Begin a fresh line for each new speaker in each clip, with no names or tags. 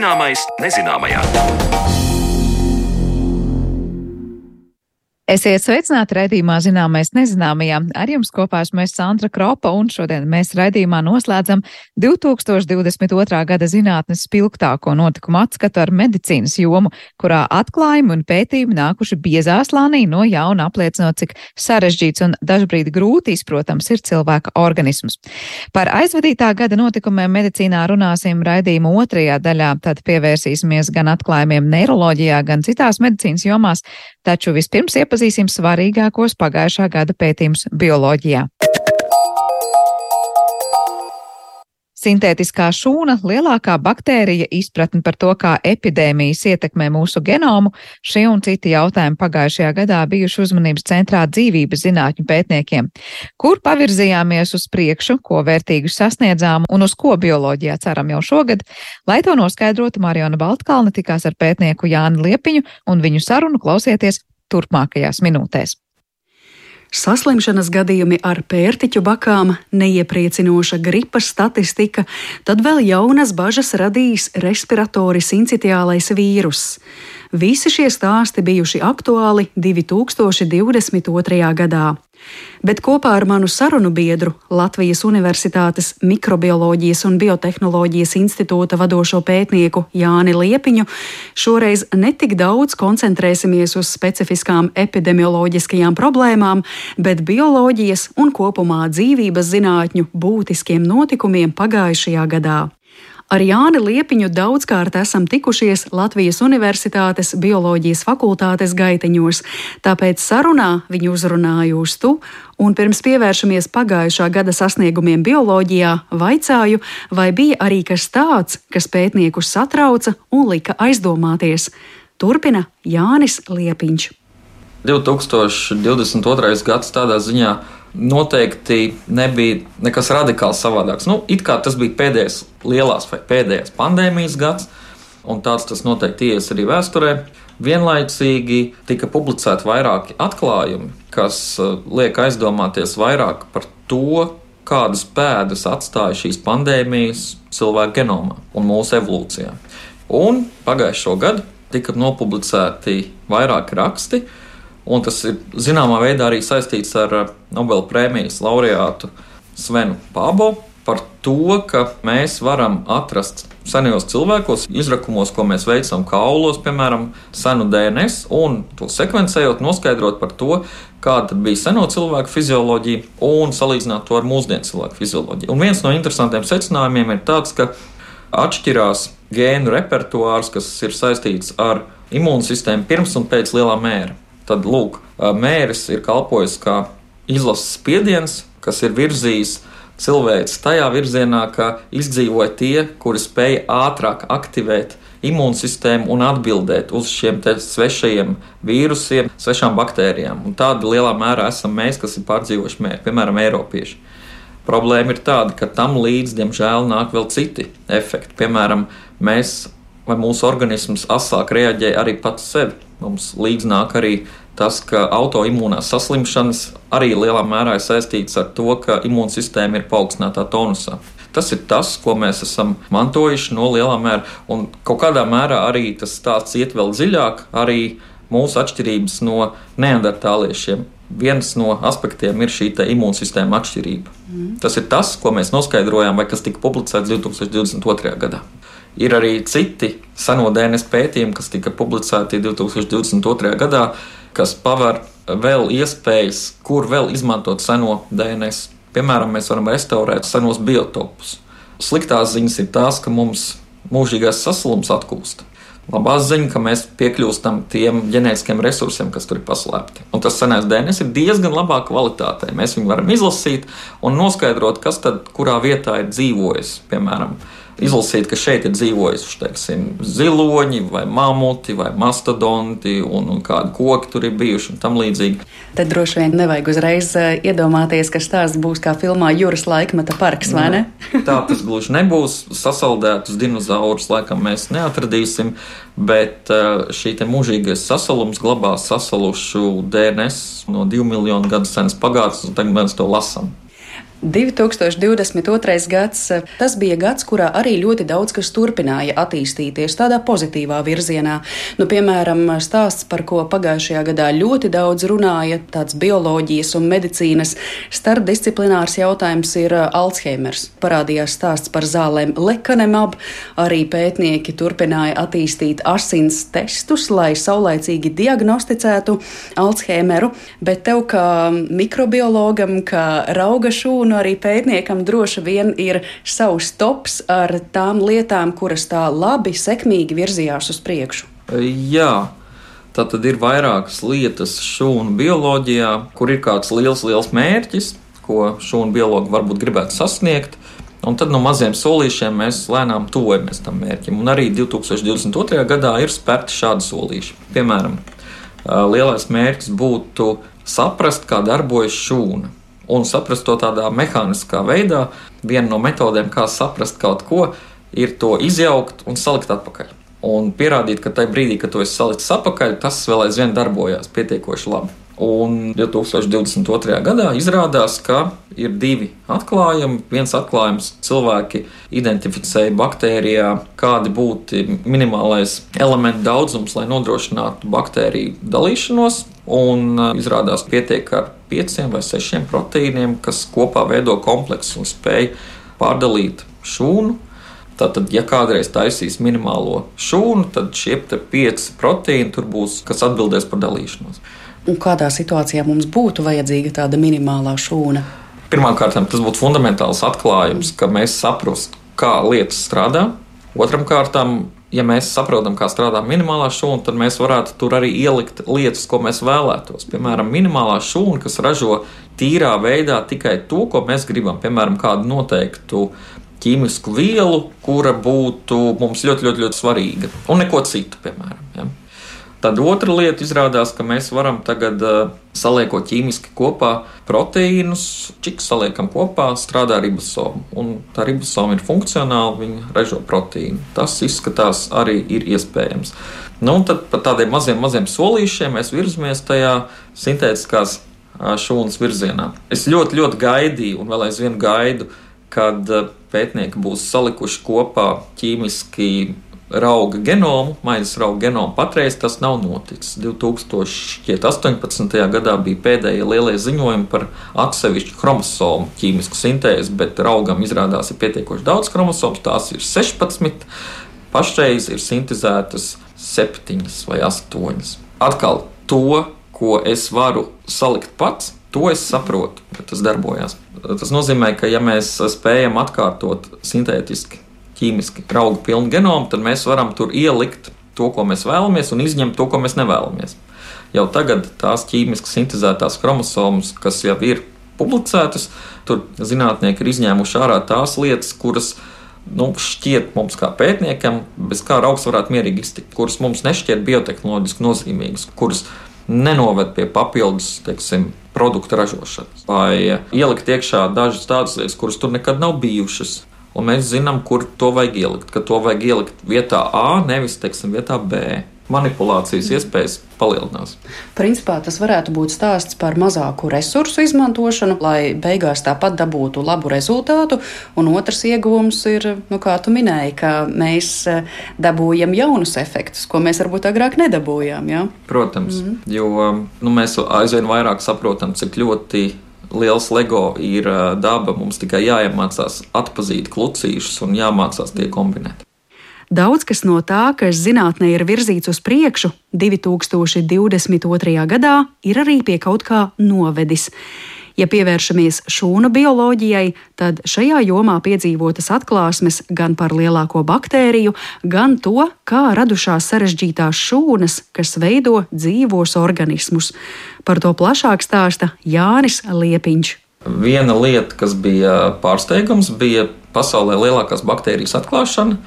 Zināmais nezināmajā.
Esiet sveicināti raidījumā Zināmais nezināmajā. Ar jums kopā esmu es Sandra Kropa un šodien mēs raidījumā noslēdzam 2022. gada zinātnes spilgtāko notikumu atskatu ar medicīnas jomu, kurā atklājumi un pētījumi nākuši biezā slānī no jauna apliecinot, cik sarežģīts un dažbrīd grūti izprotams ir cilvēka organisms. Par aizvadītā gada notikumiem medicīnā runāsim raidījuma otrajā daļā, tad pievērsīsimies gan atklājumiem neiroloģijā, gan citās medicīnas jomās, taču vispirms iepazīstināsim iepazīsim svarīgākos pagājušā gada pētījumus bioloģijā. Sintētiskā šūna, lielākā baktērija, izpratne par to, kā epidēmijas ietekmē mūsu genomu, šie un citi jautājumi pagājušajā gadā bijuši uzmanības centrā dzīvības zinātņu pētniekiem. Kur pavirzījāmies uz priekšu, ko vērtīgu sasniedzām un uz ko bioloģijā ceram jau šogad? Lai to noskaidrotu, Mariona Baltkalna tikās ar pētnieku Jāni Liepiņu un viņu sarunu klausieties turpmākajās minūtēs.
Saslimšanas gadījumi ar pērtiķu bakām, neiepriecinoša gripas statistika, tad vēl jaunas bažas radīs respiratoris incitiālais vīruss. Visi šie stāsti bijuši aktuāli 2022. gadā. Bet kopā ar manu sarunu biedru, Latvijas Universitātes Mikrobioloģijas un Biotehnoloģijas institūta vadošo pētnieku Jāni Liepiņu, šoreiz netik daudz koncentrēsimies uz specifiskām epidemioloģiskajām problēmām, bet bioloģijas un kopumā dzīvības zinātņu būtiskiem notikumiem pagājušajā gadā. Ar Jāni Liepiņu daudzkārt esam tikušies Latvijas Universitātes bioloģijas fakultātes gaiteņos, tāpēc sarunā viņu uzrunāju uz tu, un pirms pievēršamies pagājušā gada sasniegumiem bioloģijā, vaicāju, vai bija arī kas tāds, kas pētniekus satrauca un lika aizdomāties. Turpina Jānis Liepiņš.
2022. gads tādā ziņā noteikti nebija nekas radikāls savādāks. Nu, it kā tas bija pēdējais lielās vai pēdējais pandēmijas gads, un tāds tas noteikti ies arī vēsturē. Vienlaicīgi tika publicēti vairāki atklājumi, kas uh, liek aizdomāties vairāk par to, kādas pēdas atstāja šīs pandēmijas cilvēku genomā un mūsu evolūcijā. Un pagājušo gadu tika nopublicēti vairāki raksti, Un tas ir zināmā veidā arī saistīts ar Nobela prēmijas laureātu Svenu Pābo par to, ka mēs varam atrast senajos cilvēkos, izrakumos, ko mēs veicam kaulos, piemēram, senu DNS, un to sekvencējot, noskaidrot par to, kāda bija seno cilvēku fizioloģija, un salīdzināt to ar mūsdienu cilvēku fizioloģiju. Un viens no interesantiem secinājumiem ir tāds, ka atšķirās gēnu repertuārs, kas ir saistīts ar imūnsistēmu pirms un pēc lielā mēra tad lūk, mēris ir kalpojis kā izlases spiediens, kas ir virzījis cilvēks tajā virzienā, ka izdzīvoja tie, kuri spēja ātrāk aktivēt imūnsistēmu un atbildēt uz šiem svešajiem vīrusiem, svešām baktērijām. Un tāda lielā mērā esam mēs, kas ir pārdzīvojuši mēri, piemēram, Eiropieši. Problēma ir tāda, ka tam līdzi, diemžēl, nāk vēl citi efekti. Piemēram, mēs vai mūsu organisms asāk reaģē arī pats sevi. Mums līdz nāk arī tas, ka autoimūnās saslimšanas arī lielā mērā ir saistīts ar to, ka imūnsistēma ir paaugstinātā tonusā. Tas ir tas, ko mēs esam mantojuši no lielā mēra, un kaut kādā mērā arī tas stāsts iet vēl dziļāk, arī mūsu atšķirības no neandertāliešiem. Viens no aspektiem ir šī imūnsistēma atšķirība. Mm. Tas ir tas, ko mēs noskaidrojām, vai kas tika publicēts 2022. gadā. Ir arī citi seno DNS pētījumi, kas tika publicēti 2022. gadā, kas paver vēl iespējas, kur vēl izmantot seno DNS. Piemēram, mēs varam restaurēt senos biotopus. Sliktās ziņas ir tās, ka mums mūžīgais sasalums atkūst. Labā ziņa, ka mēs piekļūstam tiem ģenētiskiem resursiem, kas tur ir paslēpti. Un tas senais DNS ir diezgan labā kvalitātē. Mēs viņu varam izlasīt un noskaidrot, kas tad kurā vietā ir dzīvojis. Piemēram, izlasīt, ka šeit ir dzīvojuši teiksim, ziloņi, vai mamuti, vai mastodonti, un, un kādi koki tur ir bijuši un tam līdzīgi.
Tad droši vien nevajag uzreiz eh, iedomāties, ka stāsts būs kā filmā Jūras laikmeta parks, vai ne?
tā tas gluži nebūs. Sasaldētus dinozaurus laikam mēs neatradīsim, bet eh, šī mūžīgais sasalums glabās sasalušu DNS no divu miljonu gadu senas pagātnes, un tagad mēs to lasām.
2022. gads tas bija gads, kurā arī ļoti daudz kas turpināja attīstīties tādā pozitīvā virzienā. Nu, piemēram, stāsts, par ko pagājušajā gadā ļoti daudz runāja, tāds bioloģijas un medicīnas starpdisciplinārs jautājums ir Alzheimers. Parādījās stāsts par zālēm lekanemab, arī pētnieki turpināja attīstīt asins testus, lai saulaicīgi diagnosticētu Alzheimeru, bet tev kā mikrobiologam, kā rauga šūnu, un arī pētniekam droši vien ir savs tops ar tām lietām, kuras tā labi, sekmīgi virzījās uz priekšu.
Jā. Tā tad ir vairākas lietas šūnu bioloģijā, kur ir kāds liels, liels mērķis, ko šūnu biologi varbūt gribētu sasniegt. Un tad no maziem solīšiem mēs lēnām tuvojamies tam mērķim. Un arī 2022. gadā ir spērti šādi solīši. Piemēram, lielais mērķis būtu saprast, kā darbojas šūna un saprast to tādā mehāniskā veidā. Viena no metodēm, kā saprast kaut ko, ir to izjaukt un salikt atpakaļ. Un pierādīt, ka tajā brīdī, kad to es saliku atpakaļ, tas vēl aizvien darbojās pietiekoši labi. Un 2022. gadā izrādās, ka ir divi atklājumi. Viens atklājums cilvēki identificēja baktērijā, kādi būtu minimālais elementu daudzums, lai nodrošinātu baktēriju dalīšanos. Un uh, izrādās, ka pietiek ar pieciem vai sešiem proteīniem, kas kopā veido kompleksu un spēj pārdalīt šūnu. Tātad, ja kādreiz taisīs minimālo šūnu, tad šie pieci proteīni tur būs, kas atbildēs par dalīšanos
un kādā situācijā mums būtu vajadzīga tāda minimālā šūna?
Pirmkārt, tas būtu fundamentāls atklājums, ka mēs saprotam, kā lietas strādā. Otram kārtam, ja mēs saprotam, kā strādā minimālā šūna, tad mēs varētu tur arī ielikt lietas, ko mēs vēlētos. Piemēram, minimālā šūna, kas ražo tīrā veidā tikai to, ko mēs gribam. Piemēram, kādu noteiktu ķīmisku vielu, kura būtu mums ļoti, ļoti, ļoti svarīga, un neko citu, piemēram. Ja? Tad otra lieta izrādās, ka mēs varam tagad uh, saliekot ķīmiski kopā proteīnus, cik saliekam kopā, strādā ribosoma. Un tā ribosoma ir funkcionāla, viņa ražo proteīnu. Tas izskatās arī ir iespējams. Nu, un tad pa tādiem maziem, maziem solīšiem mēs virzamies tajā sintētiskās šūnas virzienā. Es ļoti, ļoti gaidīju, un vēl aizvien gaidu, kad pētnieki būs salikuši kopā ķīmiski rauga genomu, maizes rauga genomu. Patreiz tas nav noticis. 2018. gadā bija pēdējie lielie ziņojumi par atsevišķu chromosomu ķīmisku sintēzi, bet raugam izrādās ir pietiekoši daudz chromosomu, tās ir 16. Pašreiz ir sintēzētas 7 vai 8. Atkal to, ko es varu salikt pats, To es saprotu, ka tas darbojas. Tas nozīmē, ka ja mēs spējam atkārtot sintētiski ķīmiski rauga pilnu genomu, tad mēs varam tur ielikt to, ko mēs vēlamies, un izņemt to, ko mēs nevēlamies. Jau tagad tās ķīmiski sintēzētās chromosomas, kas jau ir publicētas, tur zinātnieki ir izņēmuši ārā tās lietas, kuras nu, šķiet mums, kā pētniekiem, bez kā augs varētu mierīgi iztikt, kuras mums nešķiet biotehnoloģiski nozīmīgas, kuras nenoved pie papildus teiksim, produktu ražošanas, vai ielikt iekšā dažas tādas lietas, kuras tur nekad nav bijušas un mēs zinām, kur to vajag ielikt. Ka to vajag ielikt vietā A, nevis teiksim, vietā B. Manipulācijas mm. iespējas palielinās.
Principā tas varētu būt stāsts par mazāku resursu izmantošanu, lai beigās tāpat dabūtu labu rezultātu. Un otrs iegūms ir, nu, kā tu minēji, ka mēs eh, dabūjam jaunus efektus, ko mēs varbūt agrāk nedabūjām. Ja?
Protams, mm. jo nu, mēs aizvien vairāk saprotam, cik ļoti liels LEGO ir daba. Mums tikai jāiemācās atpazīt klucīšus un jāmācās tie kombinēt.
Daudz kas no tā, kas zinātnē ir virzīts uz priekšu 2022. gadā, ir arī pie kaut kā novedis. Ja pievēršamies šūnu bioloģijai, tad šajā jomā piedzīvotas atklāsmes gan par lielāko baktēriju, gan to, kā radušās sarežģītās šūnas, kas veido dzīvos organismus. Par to plašāk stāsta Jānis Liepiņš.
Viena lieta, kas bija pārsteigums, bija pasaulē lielākās baktērijas atklāšana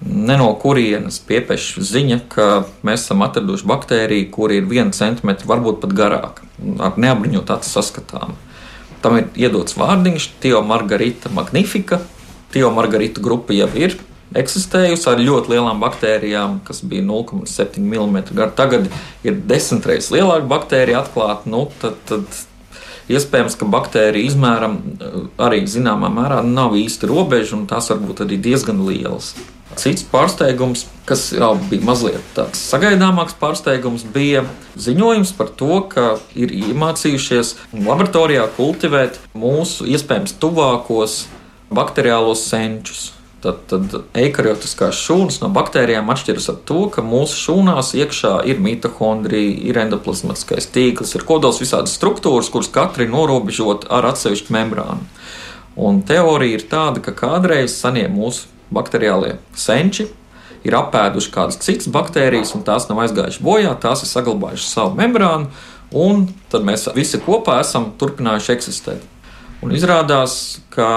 ne no kurienes piepešs ziņa, ka mēs esam atraduši baktēriju, kur ir viena centimetra, varbūt pat garāka, ar neapbruņotu acu saskatām. Tam ir iedots vārdiņš, Tio Margarita Magnifika. Tio Margarita grupa jau ir eksistējusi ar ļoti lielām baktērijām, kas bija 0,7 mm gara. Tagad ir desmit reizes lielāka baktērija atklāta. Nu, tad, tad Iespējams, ka baktēriju izmēram arī zināmā mērā nav īsti robeža, un tās var būt arī diezgan lielas. Cits pārsteigums, kas jau bija mazliet tāds sagaidāmāks pārsteigums, bija ziņojums par to, ka ir iemācījušies laboratorijā kultivēt mūsu iespējams tuvākos bakteriālos senčus. Tad, tad eikariotiskās šūnas no baktērijām atšķiras ar to, ka mūsu šūnās iekšā ir mitohondrija, ir endoplasmatiskais tīkls, ir kodols visādas struktūras, kuras katra ir norobežota ar atsevišķu membrānu. Un teorija ir tāda, ka kādreiz senie mūsu bakteriālie senči ir apēduši kādas citas baktērijas, un tās nav aizgājušas bojā, tās ir saglabājušas savu membrānu, un tad mēs visi kopā esam turpinājuši eksistēt. Un izrādās, ka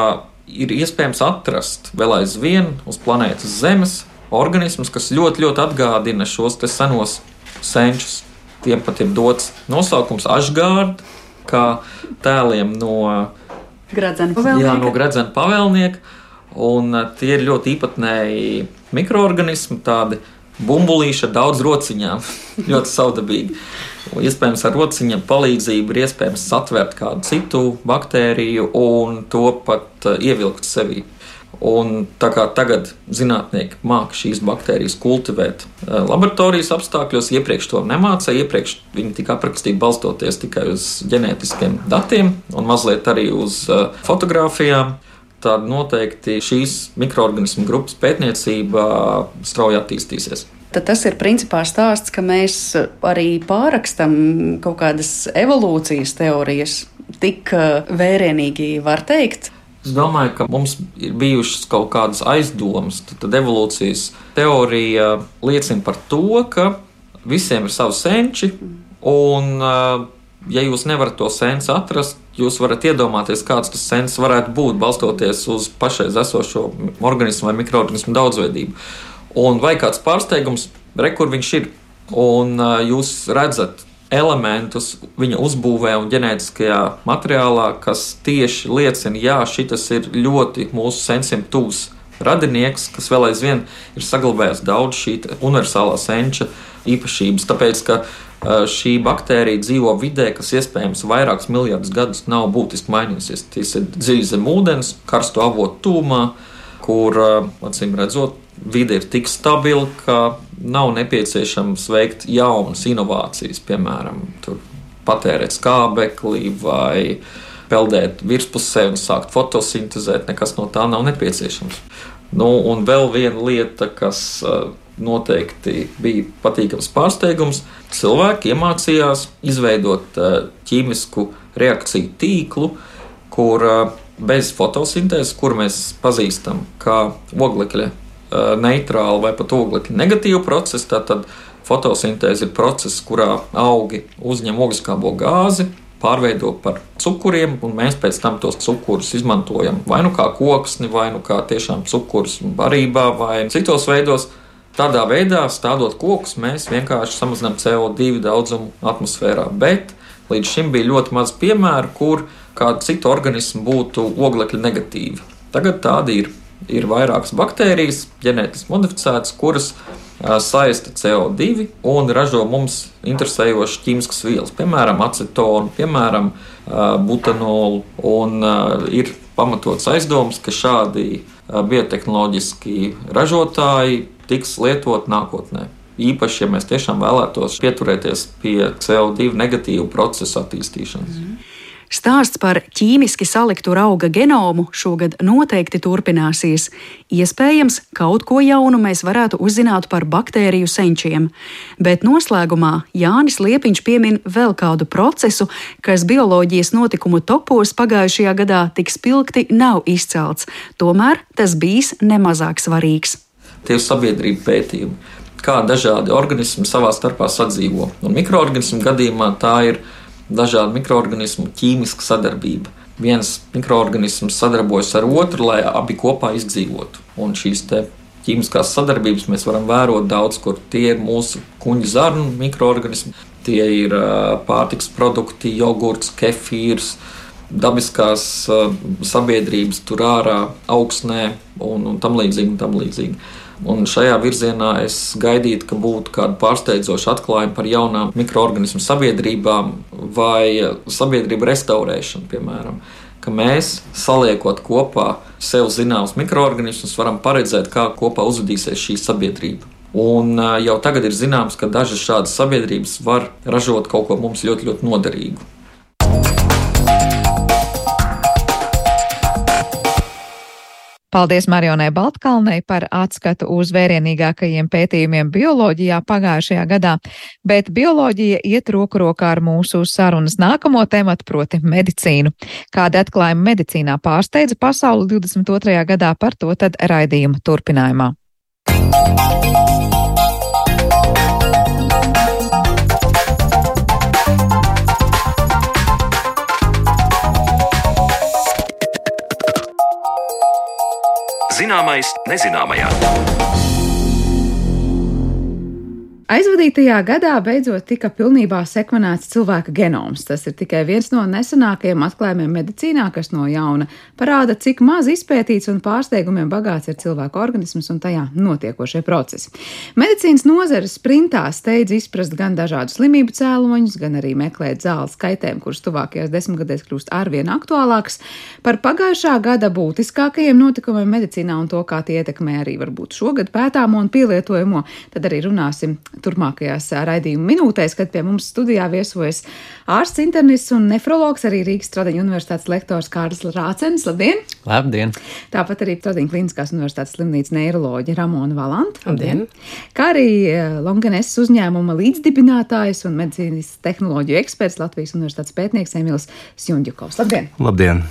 ir iespējams atrast vēl aizvien uz planētas Zemes organismus, kas ļoti, ļoti atgādina šos senos senčus. Tiem pat ir dots nosaukums Ašgārda, kā tēliem no
Gradzena pavēlnieka.
Jā, no Gradzena pavēlnieka. Un uh, tie ir ļoti īpatnēji mikroorganismi, tādi bumbulīši ar daudz rociņām, ļoti saudabīgi. Iespējams, ar rociņa palīdzību ir iespējams satvert kādu citu baktēriju un to pat uh, ievilkt sevī. Un tā kā tagad zinātnieki māca šīs baktērijas kultivēt uh, laboratorijas apstākļos, iepriekš to nemācīja. Iepriekš viņi tika aprakstīti balstoties tikai uz ģenētiskiem datiem un mazliet arī uz fotografijām tad noteikti šīs mikroorganismu grupas pētniecība strauji attīstīsies.
Tad tas ir principā stāsts, ka mēs arī pārakstam kaut kādas evolūcijas teorijas, tik uh, vērienīgi var teikt.
Es domāju, ka mums ir bijušas kaut kādas aizdomas. Tad, tad evolūcijas teorija liecina par to, ka visiem ir savi senči, un, uh, ja jūs nevarat to sensu atrast, jūs varat iedomāties, kāds tas sens varētu būt, balstoties uz pašreiz esošo organismu vai mikroorganismu daudzveidību. Un vai kāds pārsteigums, re, kur viņš ir, un jūs redzat elementus viņa uzbūvē un ģenētiskajā materiālā, kas tieši liecina, ka šis ir ļoti mūsu sensiem tūs radinieks, kas vēl aizvien ir saglabājis daudz šī universālā senča īpašības. Tāpēc, ka šī baktērija dzīvo vidē, kas iespējams vairākus miljardus gadus nav būtiski mainījusies. Tas ir dziļi zem ūdens, karstu avotu tūmā, kur, acīm redzot, vide ir tik stabila, ka nav nepieciešams veikt jaunas inovācijas, piemēram, patērēt skābekli vai peldēt virspusē un sākt fotosintēzēt. Nekas no tā nav nepieciešams. Nu, un vēl viena lieta, kas noteikti bija patīkams pārsteigums. Cilvēki iemācījās izveidot eh, ķīmisku reakciju tīklu, kur eh, bez fotosintēzes, kur mēs pazīstam kā oglekļa eh, neitrālu vai pat oglekļa negatīvu procesu, tad fotosintēze ir process, kurā augi uzņem ogliskābo gāzi, pārveido par cukuriem, un mēs pēc tam tos cukurus izmantojam vai nu kā koksni, vai nu kā tiešām cukurus barībā, vai citos veidos. Tādā veidā, stādot kokus, mēs vienkārši samazinām CO2 daudzumu atmosfērā. Bet līdz šim bija ļoti maz piemēru, kur kāda cita organisma būtu oglekļa negatīva. Tagad tādi ir. Ir vairākas baktērijas, ģenētiski modificētas, kuras saista CO2 un ražo mums interesējošas ķīmiskas vielas, piemēram, acetonu, piemēram, butanolu. Un ir pamatots aizdoms, ka šādi biotehnoloģiski ražotāji tiks lietot nākotnē. Īpaši, ja mēs tiešām vēlētos pieturēties pie CO2 negatīvu procesu attīstīšanas. Mm.
Stāsts par ķīmiski saliktu auga genomu šogad noteikti turpināsies. Iespējams, kaut ko jaunu mēs varētu uzzināt par baktēriju senčiem. Bet noslēgumā Jānis Liepiņš piemin vēl kādu procesu, kas bioloģijas notikumu topos pagājušajā gadā tik spilgti nav izcelts. Tomēr tas bijis nemazāk svarīgs
tie ir sabiedrību pētījumi, kā dažādi organismi savā starpā sadzīvo. Un mikroorganismu gadījumā tā ir dažādu mikroorganismu ķīmiska sadarbība. Viens mikroorganisms sadarbojas ar otru, lai abi kopā izdzīvotu. Un šīs ķīmiskās sadarbības mēs varam vērot daudz, kur tie ir mūsu kuģa zarnu mikroorganismi, tie ir pārtiks produkti, jogurts, kefīrs, dabiskās sabiedrības tur ārā, augsnē un, un tam līdzīgi. Un tam līdzīgi. Un šajā virzienā es gaidītu, ka būtu kāda pārsteidzoša atklājuma par jaunām mikroorganismu sabiedrībām vai sabiedrību restaurēšanu, piemēram. Ka mēs, saliekot kopā sev zināmus mikroorganismus, varam paredzēt, kā kopā uzvedīsies šī sabiedrība. Un jau tagad ir zināms, ka dažas šādas sabiedrības var ražot kaut ko mums ļoti, ļoti noderīgu.
Paldies Marionai Baltkalnei par atskatu uz vērienīgākajiem pētījumiem bioloģijā pagājušajā gadā, bet bioloģija iet roku rokā ar mūsu sarunas nākamo tematu, proti medicīnu. Kāda atklājuma medicīnā pārsteidza pasauli 22. gadā par to tad raidījuma turpinājumā.
Zināmais nezināmajā.
Aizvadītajā gadā beidzot tika pilnībā sekvenēts cilvēka genoms. Tas ir tikai viens no nesenākajiem atklājumiem medicīnā, kas no jauna parāda, cik maz izpētīts un pārsteigumiem bagāts ir cilvēka organisms un tajā notiekošie procesi. Medicīnas nozares sprintā steidz izprast gan dažādu slimību cēloņus, gan arī meklēt zāles kaitēm, kuras tuvākajās desmitgadēs kļūst arvien aktuālākas. Par pagājušā gada būtiskākajiem notikumiem medicīnā un to, kā tie ietekmē arī varbūt šogad pētāmo un pielietojamo, tad arī runāsim turpmākajās raidījuma minūtēs, kad pie mums studijā viesojas ārsts, internists un nefrologs, arī Rīgas Stradiņa universitātes lektors Kārlis Rācens. Labdien!
Labdien!
Tāpat arī Stradiņa Kliniskās universitātes slimnīcas neiroloģija Ramona Valanta.
Labdien!
Kā arī Longanes uzņēmuma līdzdibinātājs un medicīnas tehnoloģiju eksperts Latvijas universitātes pētnieks Emils Sjundjukovs. Labdien!
Labdien!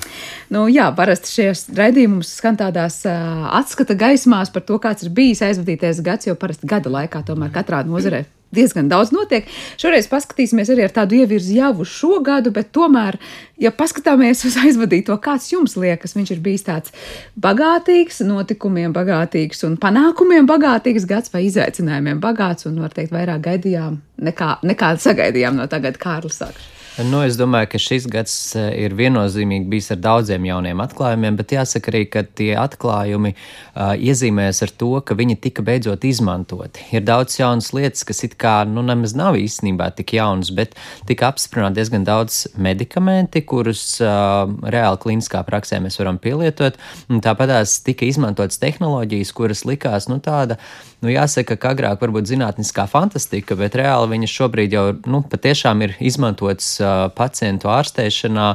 Nu, jā, parasti šie raidījumi skan tādās uh, atskata gaismās par to, kāds ir bijis aizvadītais gads, jo parasti gada laikā tomēr katrā nozarē diezgan daudz notiek. Šoreiz paskatīsimies arī ar tādu ievirzi jau uz šo gadu, bet tomēr, ja paskatāmies uz aizvadīto, kāds jums liekas, viņš ir bijis tāds bagātīgs, notikumiem bagātīgs un panākumiem bagātīgs gads vai izaicinājumiem bagāts un, var teikt, vairāk gaidījām nekā, nekā sagaidījām no tagad Kārlis sākšu.
Nu, es domāju, ka šis gads eh, ir viennozīmīgi bijis ar daudziem jauniem atklājumiem, bet jāsaka arī, ka tie atklājumi uh, iezīmējas ar to, ka viņi tika beidzot izmantoti. Ir daudz jaunas lietas, kas it kā nu, nemaz nav īstenībā tik jaunas, bet tika apspriests diezgan daudz medikamenti, kurus uh, reāli kliniskā praksē mēs varam pielietot. Tāpat tās tika izmantotas tehnoloģijas, kuras likās nu, tāda, nu, jāsaka, ka agrāk varbūt zinātniskā fantastika, bet reāli viņas šobrīd jau nu, patiešām ir izmantotas pacientu ārstēšanā,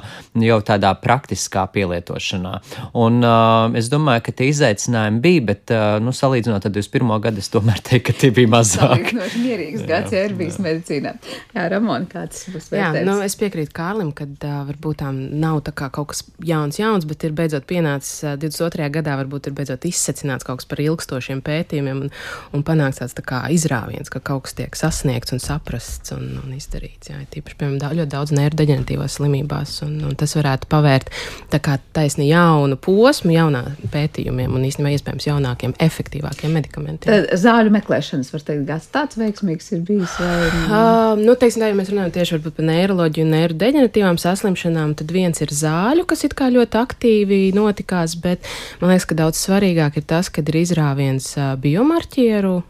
jau tādā praktiskā pielietošanā. Un uh, es domāju, ka tie izaicinājumi bija, bet, uh, nu, salīdzinot ar 21. gadu, es tomēr teiktu, ka tie bija mazāk.
Salīdzinoši mierīgs gads, ja ir bijis medicīnā. Jā, Ramon, kāds būs
vērtējums? Jā, nu, es piekrītu Kārlim, ka uh, varbūt tām nav tā kā kaut kas jauns, jauns, bet ir beidzot pienācis uh, 22. gadā, varbūt ir beidzot izsacināts kaut kas par ilgstošiem pētījumiem un, un panāks tāds tā kā izrāviens, ka kaut kas tiek sasniegts un saprasts un, un izdarīts. Jā, tīpaši, piemēram, ļoti daudz daudz neirodeģenatīvās slimībās, un, un tas varētu pavērt taisni jaunu posmu, jaunā pētījumiem un īstenībā iespējams jaunākiem, efektīvākiem medikamentiem.
Tad zāļu meklēšanas, var teikt, gads tāds veiksmīgs ir bijis? Vai...
Uh, nu, teiksim, tā, ja mēs runājam tieši par neiroloģiju un neirodeģenatīvām saslimšanām, tad viens ir zāļu, kas it kā ļoti aktīvi notikās, bet man liekas, ka daudz svarīgāk ir tas, kad ir izrāviens biomarķieru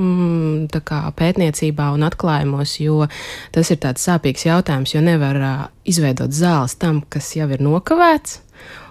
mm, pētniecībā un atklājumos, jo tas ir tāds sāpīgs jautājums, jo nevar uh, izveidot zāles tam, kas jau ir nokavēts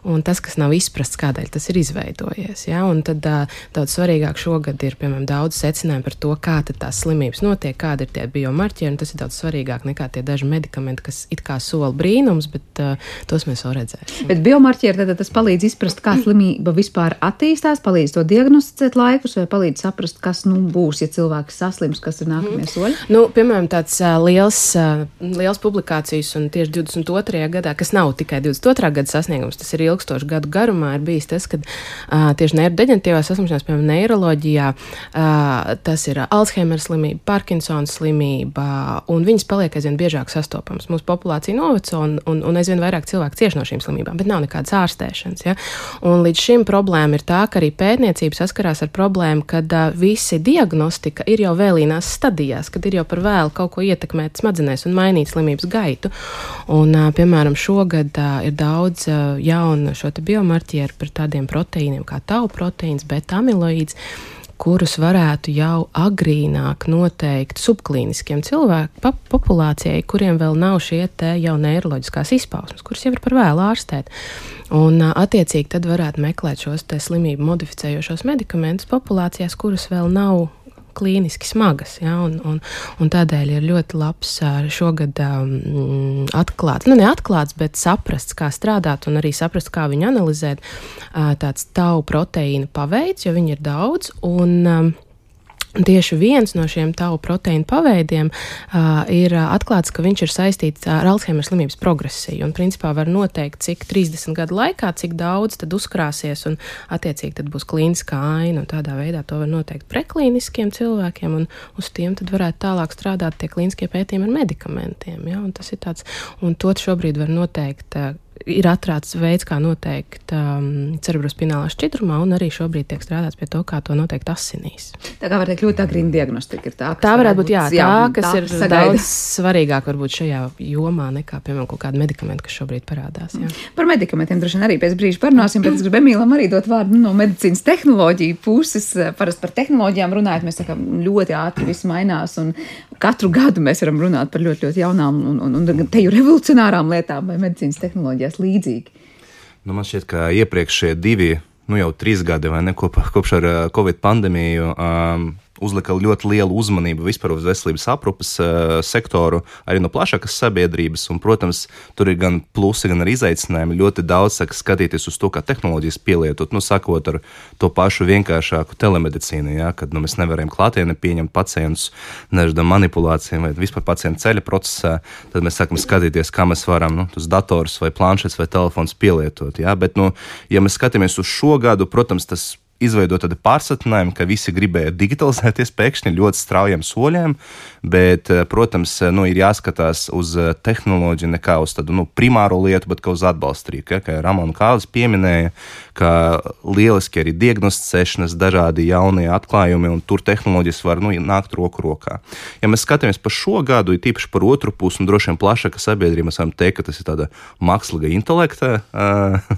un tas, kas nav izprasts, kādēļ tas ir izveidojies. Ja? Un tad daudz svarīgāk šogad ir, piemēram, daudz secinājumu par to, kā tās slimības notiek, kādi ir tie biomarķieri, un tas ir daudz svarīgāk nekā tie daži medikamenti, kas it kā sola brīnums, bet uh, tos mēs vēl redzēsim.
Bet biomarķieri tad tas palīdz izprast, kā slimība vispār attīstās, palīdz to diagnosticēt laikus, vai palīdz saprast, kas nu, būs, ja cilvēks saslims, kas ir nākamie mm. soļi?
Nu, piemēram, tāds uh, liels, uh, liels publikācijas, un tieši 22. gadā, kas nav tikai 22. gada sasniegums, tas ir ilgstošu gadu garumā ir bijis tas, ka uh, tieši neirodeģenatīvās saslimšanās, piemēram, neiroloģijā, uh, tas ir Alzheimer slimība, Parkinsona slimība, un viņas paliek aizvien biežāk sastopamas. Mūsu populācija noveco, un, un, un aizvien vairāk cilvēku cieš no šīm slimībām, bet nav nekādas ārstēšanas. Ja? Un līdz šim problēma ir tā, ka arī pētniecība saskarās ar problēmu, kad uh, visi diagnostika ir jau vēlīnās stadijās, kad ir jau par vēlu kaut ko ietekmēt smadzenēs un mainīt slimības gaitu. Un, uh, piemēram, šogad uh, ir daudz uh, jaunu šo biomarķieru par tādiem proteīniem kā tau proteīns, beta amiloīds kurus varētu jau agrīnāk noteikt subklīniskiem cilvēku populācijai, kuriem vēl nav šie te jau neiroloģiskās izpausmes, kuras jau ir par vēlu ārstēt. Un, attiecīgi, tad varētu meklēt šos slimību modificējošos medikamentus populācijās, kuras vēl nav klīniski smagas. Ja, un, un, un tādēļ ir ļoti labs šogad um, atklāts, nu neatklāts, bet saprasts, kā strādāt un arī saprast, kā viņu analizēt. Uh, tāds tau proteīna paveids, jo viņi ir daudz. Un, um, Tieši viens no šiem tavu proteīnu paveidiem uh, ir atklāts, ka viņš ir saistīts ar Alzheimer slimības progresiju. Un, principā, var noteikt, cik 30 gadu laikā, cik daudz tad uzkrāsies, un, attiecīgi, tad būs klīniskā aina. Tādā veidā to var noteikt preklīniskiem cilvēkiem, un uz tiem tad varētu tālāk strādāt tie klīniskie pētījumi ar medikamentiem. Ja? Un tas ir tāds, un to šobrīd var noteikt. Uh, ir atrādis veids, kā noteikt um, cerebrospinālā šķidrumā, un arī šobrīd tiek strādāts pie to, kā to noteikt asinīs.
Tā kā var teikt, ļoti agrīna diagnostika ir tā.
Tā varētu būt, jā, jā tā, kas tā, ir sagaida. daudz svarīgāk varbūt šajā jomā nekā, piemēram, kaut kāda medikamenta, kas šobrīd parādās. Jā.
Par medikamentiem droši vien arī pēc brīža parunāsim, bet es gribu Emīlam arī dot vārdu nu, no medicīnas tehnoloģiju puses. Parasti par tehnoloģijām runājot, mēs sakām, ļoti ātri viss mainās, un katru gadu mēs varam runāt par ļoti, ļoti jaunām un, un, un teju revolucionārām lietām vai medicīnas tehnoloģijās līdzīgi.
Nu, man šķiet, ka iepriekšējie divi, nu jau trīs gadi vai ne, kopš ar Covid pandēmiju. Um, uzlika ļoti lielu uzmanību vispār uz veselības aprūpas uh, sektoru, arī no plašākas sabiedrības. Un, protams, tur ir gan plusi, gan arī izaicinājumi. Ļoti daudz saka skatīties uz to, kā tehnoloģijas pielietot, nu, sakot ar to pašu vienkāršāku telemedicīnu, ja, kad nu, mēs nevaram klātienē pieņemt pacientus nežda manipulācijām vai vispār pacientu ceļa procesā, tad mēs sākam skatīties, kā mēs varam nu, tos dators vai planšets vai telefons pielietot. Ja. Bet, nu, ja mēs skatāmies uz šo gadu, protams, tas ir izveidot tādu pārsatinājumu, ka visi gribēja digitalizēties pēkšņi ļoti straujiem soļiem, bet, eh, protams, eh, nu, ir jāskatās uz eh, tehnoloģiju ne kā uz tādu nu, primāro lietu, bet kā uz atbalstrīku. Ja, kā Ramona Kālis pieminēja, ka lieliski arī diagnosticēšanas dažādi jaunie atklājumi, un tur tehnoloģijas var nu, nākt roku rokā. Ja mēs skatāmies par šo gadu, ir tīpaši par otru pusi, un droši vien plašāka sabiedrība, mēs varam teikt, ka tas ir tāda mākslīga intelekta,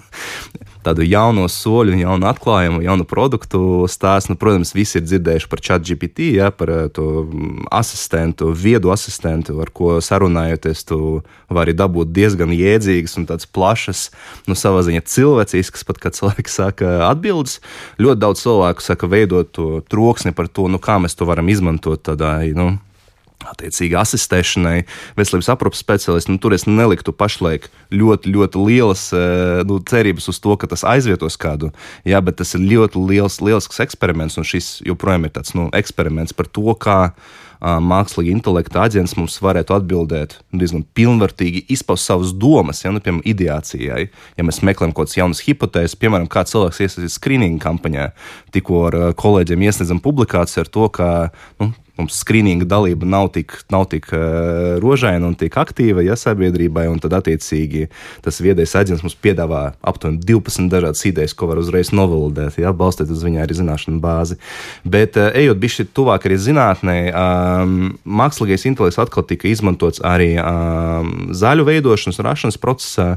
tādu jaunu soļu, jaunu atklājumu, jaunu produktu stāstu. Nu, protams, visi ir dzirdējuši par ChatGPT, ja, par eh, to mm, asistentu, viedu asistentu, ar ko sarunājoties, tu vari dabūt diezgan jēdzīgas un tādas plašas, nu, savā ziņā cilvēciskas, pat kā cilvēki saka, atbildes. Ļoti daudz cilvēku saka, veidot to troksni par to, nu, kā mēs to varam izmantot tādā. Nu, attiecīgi asistēšanai, veselības aprūpas speciālistam. Nu, tur es neliktu pašlaik ļoti, ļoti lielas eh, nu, cerības uz to, ka tas aizvietos kādu. Jā, bet tas ir ļoti liels, lielisks eksperiments, un šis joprojām ir tāds nu, eksperiments par to, kā mākslīga intelekta aģents mums varētu atbildēt diezgan pilnvērtīgi, izpaust savas domas, ja, nu, piemēram, ideācijai. Ja mēs meklējam kaut kādas jaunas hipotēzes, piemēram, kā cilvēks iesaistīs skrīninga kampaņā, tikko ar kolēģiem iesniedzam publikāciju ar to, ka nu, mums skrīninga dalība nav tik, nav tik uh, rožaina un tik aktīva ja, sabiedrībai, un tad attiecīgi tas viedais aģents mums piedāvā aptuveni 12 dažādas idejas, ko var uzreiz novalidēt, ja, balstīt uz viņa arī zināšanu bāzi. Bet uh, ejot bišķi tuvāk arī zinātnē, um, mākslīgais intelekts atkal tika izmantots arī um, zaļu veidošanas un rašanas procesā,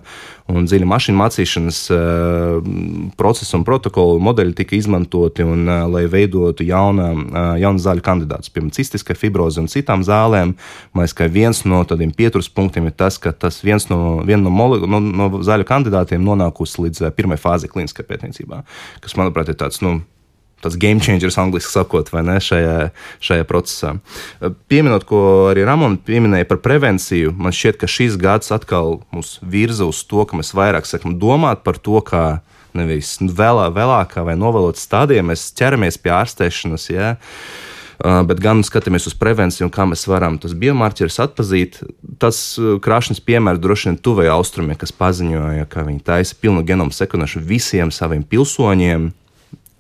un dziļa mašīnu mācīšanas uh, procesa un protokolu modeļi tika izmantoti, un, uh, lai veidotu jauna, uh, jaunu zaļu kandidātus, piemēram, cistiskai fibrozi un citām zālēm. Man liekas, ka viens no tādiem pieturas punktiem ir tas, ka tas viens no, no, moli, no, no zaļu kandidātiem nonākusi līdz eh, pirmai fāzei klīniskajā pētniecībā, kas, manuprāt, ir tāds. Nu, tas game changers, angļuiski sakot, vai ne, šajā, šajā procesā. Eh, pieminot, ko arī Ramona pieminēja par prevenciju, man šķiet, ka šis gads atkal mūs virza uz to, ka mēs vairāk sakam domāt par to, kā nevis vēlā, vēlākā vai novēlot stadijā mēs ķeramies pie ārstēšanas. Ja? Bet gan skatāmies uz prevenciju un kā mēs varam tos biomarķerus atpazīt. Tas krāšņs piemērs droši vien tuvējā austrumē, kas paziņoja, ka viņi taisa pilnu genomu sekvenēšanu visiem saviem pilsoņiem.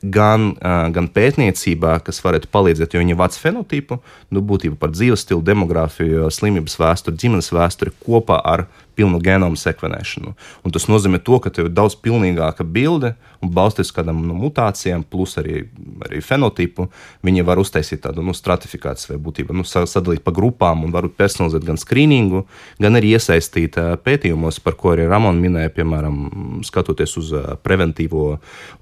Gan, gan pētniecībā, kas varētu palīdzēt, jo viņi vāc fenotipu, nu, būtībā par dzīves stilu, demogrāfiju, slimības vēsturi, ģimenes vēsturi kopā ar pilnu genomu sekvenēšanu. Un tas nozīmē to, ka tev ir daudz pilnīgāka bilde un balstoties uz kādām nu, mutācijām, plus arī, arī fenotipu, viņi var uztaisīt tādu nu, stratifikāciju vai būtībā nu, sadalīt pa grupām un varbūt personalizēt gan skrīningu, gan arī iesaistīt pētījumos, par ko arī Ramona minēja, piemēram, skatoties uz preventīvo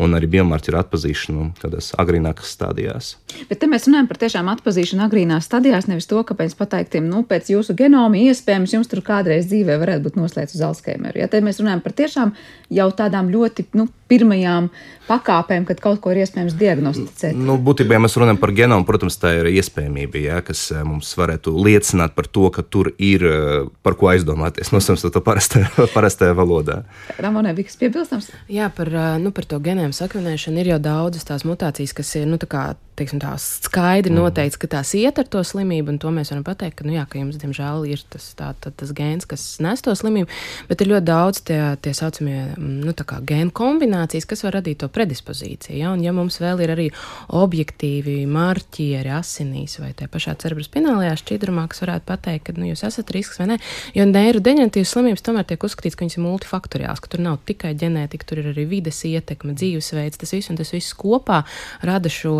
un arī biomarķeru atpazīšanu kādās agrīnākās stadijās.
Bet te mēs runājam par tiešām atpazīšanu agrīnās stadijās, nevis to, ka pēc pateiktiem, nu, pēc jūsu genoma iespējams jums tur kādreiz dzīvē varētu būt noslēgts uz Alzheimeru. Ja te mēs runājam par tiešām jau tādām ļoti nu, pirmajām pakāpēm, kad kaut ko ir iespējams diagnosticēt.
Nu, būtībā, ja mēs runājam par genomu, protams, tā ir iespējamība, ja, kas eh, mums varētu liecināt par to, ka tur ir eh, par ko aizdomāties. Nosaucam to parastajā, parastajā valodā.
Ramonē bija kas piebilstams?
Jā, par, eh, nu, par to genēmu sakvenēšanu ir jau daudzas tās mutācijas, kas ir, nu, tā kā teiksim, tā skaidri mm. noteikts, ka tās iet ar to slimību, un to mēs varam pateikt, ka, nu, jā, ka jums, diemžēl, ir tas, tā, tā, tas gēns, kas nes to slimību, bet ir ļoti daudz tie, tie saucamie, mm, nu, gēnu kombinācijas, kas var radīt to predispozīciju, ja, un ja mums vēl ir arī objektīvi marķieri asinīs vai tie pašā cerebrospinālajā šķidrumā, kas varētu pateikt, ka, nu, jūs esat risks vai ne, jo neirodeģentīvas slimības tomēr tiek uzskatīts, ka viņas ir multifaktoriāls, ka tur nav tikai ģenētika, tur ir arī vides ietekme, dzīvesveids, tas viss un tas viss kopā rada šo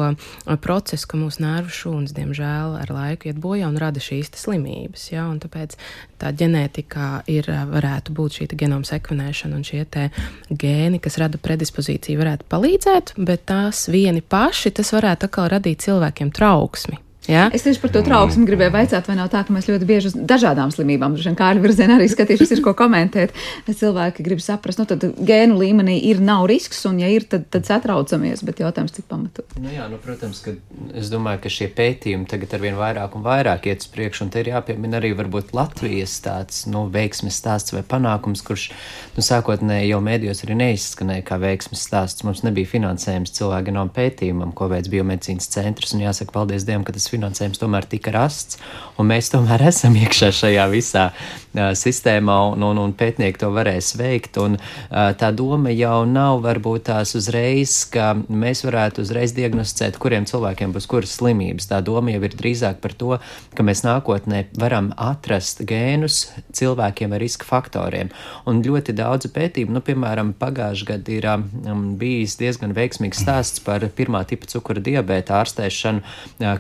procesu, ka mūsu nervu šūnas, diemžēl, ar laiku iet bojā un rada šīs slimības. Ja? Un tāpēc tā ģenētikā ir, varētu būt šī genoma sekvenēšana un šie gēni, kas rada predispozīciju, varētu palīdzēt, bet tās vieni paši, tas varētu atkal radīt cilvēkiem trauksmi. Ja?
Es tieši par to trauksmi gribēju jautāt, vai nav tā, ka mēs ļoti bieži uz dažādām slimībām, droši vien kā ar virzienu arī skatīšos, ir ko komentēt. Cilvēki grib saprast, nu tad gēnu līmenī ir nav risks, un ja ir, tad, tad satraucamies, bet jautājums cik pamatot.
Nu jā, nu, protams, ka es domāju, ka šie pētījumi tagad arvien vairāk un vairāk iet uz priekšu, un te ir jāpiemina arī varbūt Latvijas tāds, nu, veiksmes stāsts vai panākums, kurš, nu, sākotnēji jau mēdījos arī neizskanēja kā veiksmes stāsts. Mums nebija finansējums cilvēku genomu pētījumam, ko veids biomedicīnas centrs, un jāsaka paldies Dievam, ka tas finansējums tomēr tika rasts, un mēs tomēr esam iekšā šajā visā sistēmā, un, un, un pētnieki to varēs veikt. Un, tā doma jau nav varbūt tās uzreiz, ka mēs varētu uzreiz diagnosticēt, kuriem cilvēkiem būs kuras slimības. Tā doma jau ir drīzāk par to, ka mēs nākotnē varam atrast gēnus cilvēkiem ar riska faktoriem. Un ļoti daudz pētījumu, nu, piemēram, pagājušajā gadā ir um, bijis diezgan veiksmīgs stāsts par pirmā tipa cukura diabēta ārstēšanu,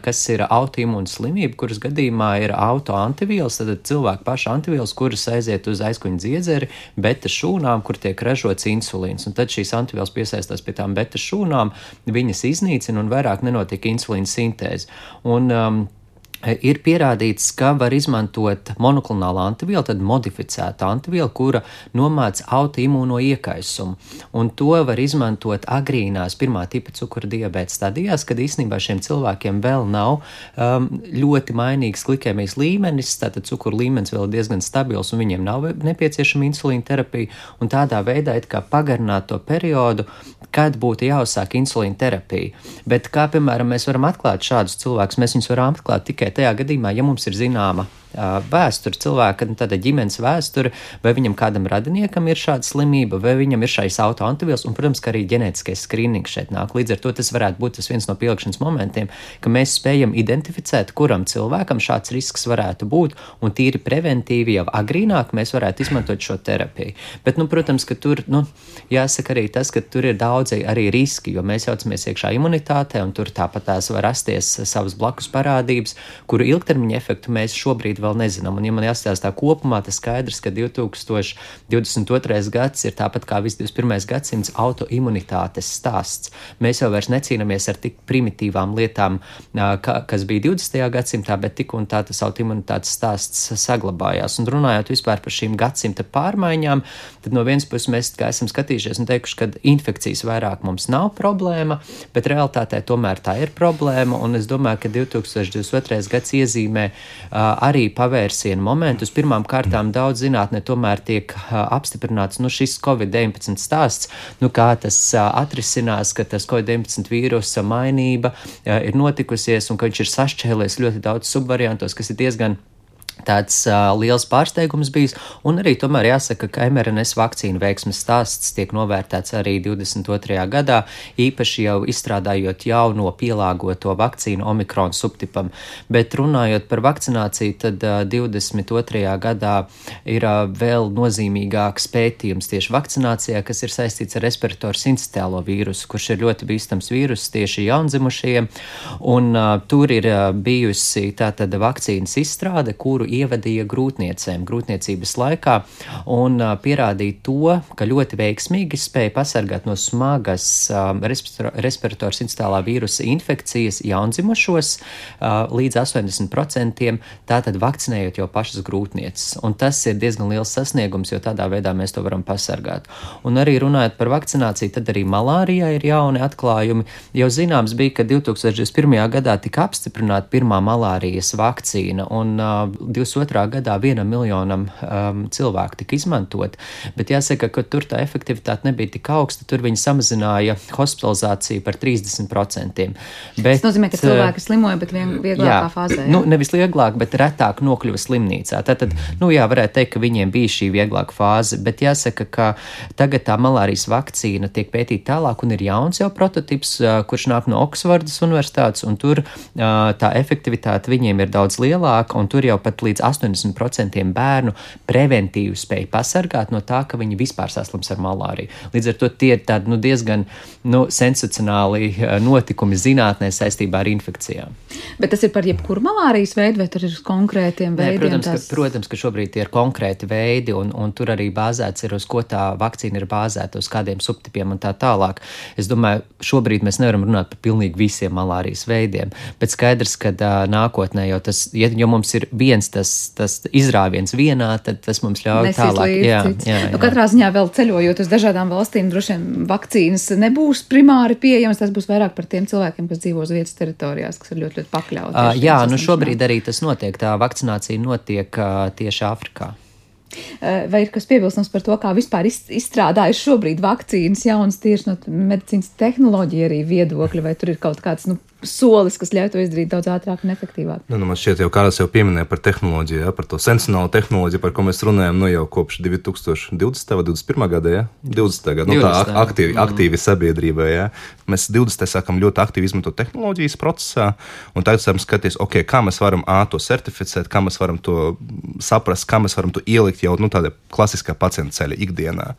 kas ir autoimūna slimība, kuras gadījumā ir autoantivielas, tad cilvēku pašu antivielas, kuras aiziet uz aizkuņa dziedzeri, beta šūnām, kur tiek ražots insulīns. Un tad šīs antivielas piesaistās pie tām beta šūnām, viņas iznīcina un vairāk nenotiek insulīna sintēze. Un, um, ir pierādīts, ka var izmantot monoklonālu antivielu, tad modificētu antivielu, kura nomāca autoimūno iekaisumu. Un to var izmantot agrīnās pirmā tipa cukura diabēta stadijās, kad īstenībā šiem cilvēkiem vēl nav um, ļoti mainīgs glikēmijas līmenis, tātad cukura līmenis vēl ir diezgan stabils un viņiem nav nepieciešama insulīna terapija. Un tādā veidā it kā pagarināt to periodu, kad būtu jāuzsāk insulīna terapija. Bet kā piemēram mēs varam atklāt šādus cilvēkus, mēs viņus varam atklāt tikai tajā gadījumā, ja mums ir zināma vēsture, cilvēka nu, tāda ģimenes vēsture, vai viņam kādam radiniekam ir šāda slimība, vai viņam ir šais autoantivielas, un, protams, ka arī ģenētiskais skrīnings šeit nāk. Līdz ar to tas varētu būt tas viens no pielikšanas momentiem, ka mēs spējam identificēt, kuram cilvēkam šāds risks varētu būt, un tīri preventīvi jau agrīnāk mēs varētu izmantot šo terapiju. Bet, nu, protams, ka tur, nu, jāsaka arī tas, ka tur ir daudzi arī riski, jo mēs jaucamies iekšā imunitātē, un tur tāpat tās var rasties savas blakus parādības, kuru ilgtermiņa efektu mēs šobrīd vēl nezinām. Un, ja man jāstāsta kopumā, tas skaidrs, ka 2022. gads ir tāpat kā viss 21. gadsimts autoimunitātes stāsts. Mēs jau vairs necīnāmies ar tik primitīvām lietām, ka, kas bija 20. gadsimtā, bet tik un tā tas autoimunitātes stāsts saglabājās. Un runājot vispār par šīm gadsimta pārmaiņām, tad no vienas puses mēs esam skatījušies un teikuši, ka infekcijas vairāk mums nav problēma, bet realitātē tomēr tā ir problēma. Un es domāju, ka 2022. gads iezīmē uh, arī pavērsienu momentus. Pirmām kārtām daudz zinātnē tomēr tiek apstiprināts nu, šis Covid-19 stāsts, nu, kā tas atrisinās, ka tas Covid-19 vīrusa mainība ir notikusies un ka viņš ir sašķēlies ļoti daudz subvariantos, kas ir diezgan tāds uh, liels pārsteigums bijis. Un arī tomēr jāsaka, ka mRNS vakcīnu veiksmes stāsts tiek novērtēts arī 22. gadā, īpaši jau izstrādājot jauno pielāgoto vakcīnu Omikron subtipam. Bet runājot par vakcināciju, tad uh, 22. gadā ir uh, vēl nozīmīgāks pētījums tieši vakcinācijā, kas ir saistīts ar respiratoru sincitēlo vīrusu, kurš ir ļoti bīstams vīrus tieši jaundzimušajiem. Un uh, tur ir uh, bijusi tātad vakcīnas izstrāde, kuru ievadīja grūtniecēm grūtniecības laikā un pierādīja to, ka ļoti veiksmīgi spēja pasargāt no smagas respiratoru sincitēlā vīrusa infekcijas jaundzimušos līdz 80%, tātad vakcinējot jau pašas grūtnieces. Un tas ir diezgan liels sasniegums, jo tādā veidā mēs to varam pasargāt. Un arī runājot par vakcināciju, tad arī malārijā ir jauni atklājumi. Jau zināms bija, ka 2021. gadā tika apstiprināta pirmā malārijas vakcīna, un uh, 22. gadā vienam miljonam um, cilvēku tika izmantot, bet jāsaka, ka tur tā efektivitāte nebija tik augsta, tur viņi samazināja hospitalizāciju par 30%. Bet,
Tas nozīmē, ka cilvēki slimoja, bet vien, vieglākā jā, fāzē. Jā?
Nu, nevis vieglāk, bet retāk nokļuva slimnīcā. Tātad, nu jā, varētu teikt, ka viņiem bija šī vieglāka fāze, bet jāsaka, ka tagad tā malārijas vakcīna tiek pētīta tālāk un ir jauns jau prototips, kurš nāk no Oksfordas universitātes, un tur tā efektivitāte viņiem ir daudz lielāka, un tur jau pat līdz līdz 80% bērnu preventīvi spēj pasargāt no tā, ka viņi vispār saslims ar malāriju. Līdz ar to tie ir tādi nu, diezgan nu, sensacionāli eh, notikumi zinātnē saistībā ar infekcijām.
Bet tas ir par jebkuru malārijas veidu, vai tur ir uz konkrētiem veidiem?
Nē, protams, tās... ka, protams, ka šobrīd tie ir konkrēti veidi, un, un tur arī bāzēts ir uz ko tā vakcīna ir bāzēta, uz kādiem subtipiem un tā tālāk. Es domāju, šobrīd mēs nevaram runāt par pilnīgi visiem malārijas veidiem, bet skaidrs, ka uh, nākotnē jau tas, ja, ja mums ir viens tas, tas izrāviens vienā, tad tas mums ļauj Nesīs tālāk. Jā, jā, jā.
Nu, katrā ziņā vēl ceļojot uz dažādām valstīm, droši vien vakcīnas nebūs primāri pieejamas, tas būs vairāk par tiem cilvēkiem, kas dzīvo uz vietas teritorijās, kas ir ļoti, ļoti pakļauti.
Uh, jā, nu šobrīd arī tas notiek, tā vakcinācija notiek uh, tieši Āfrikā.
Vai ir kas piebilstams par to, kā vispār izstrādājas šobrīd vakcīnas jaunas tieši no medicīnas tehnoloģija arī viedokļa, vai tur ir kaut kāds nu, solis, kas ļauj to izdarīt daudz ātrāk un efektīvāk.
Nu, nu, man šķiet, jau kāds jau pieminēja par tehnoloģiju, ja, par to sensionālo tehnoloģiju, par ko mēs runājam nu, jau kopš 2020. vai 2021. gada. Ja? 20. gada nu, 20. tā aktīvi, mm. aktīvi sabiedrībai. Ja? Mēs 20. sākam ļoti aktīvi izmantot tehnoloģijas procesā, un tagad sākam skatīties, okay, kā mēs varam A, to certificēt, kā mēs varam to saprast, kā mēs varam to ielikt jau nu, tādā klasiskā pacienta ceļa ikdienā.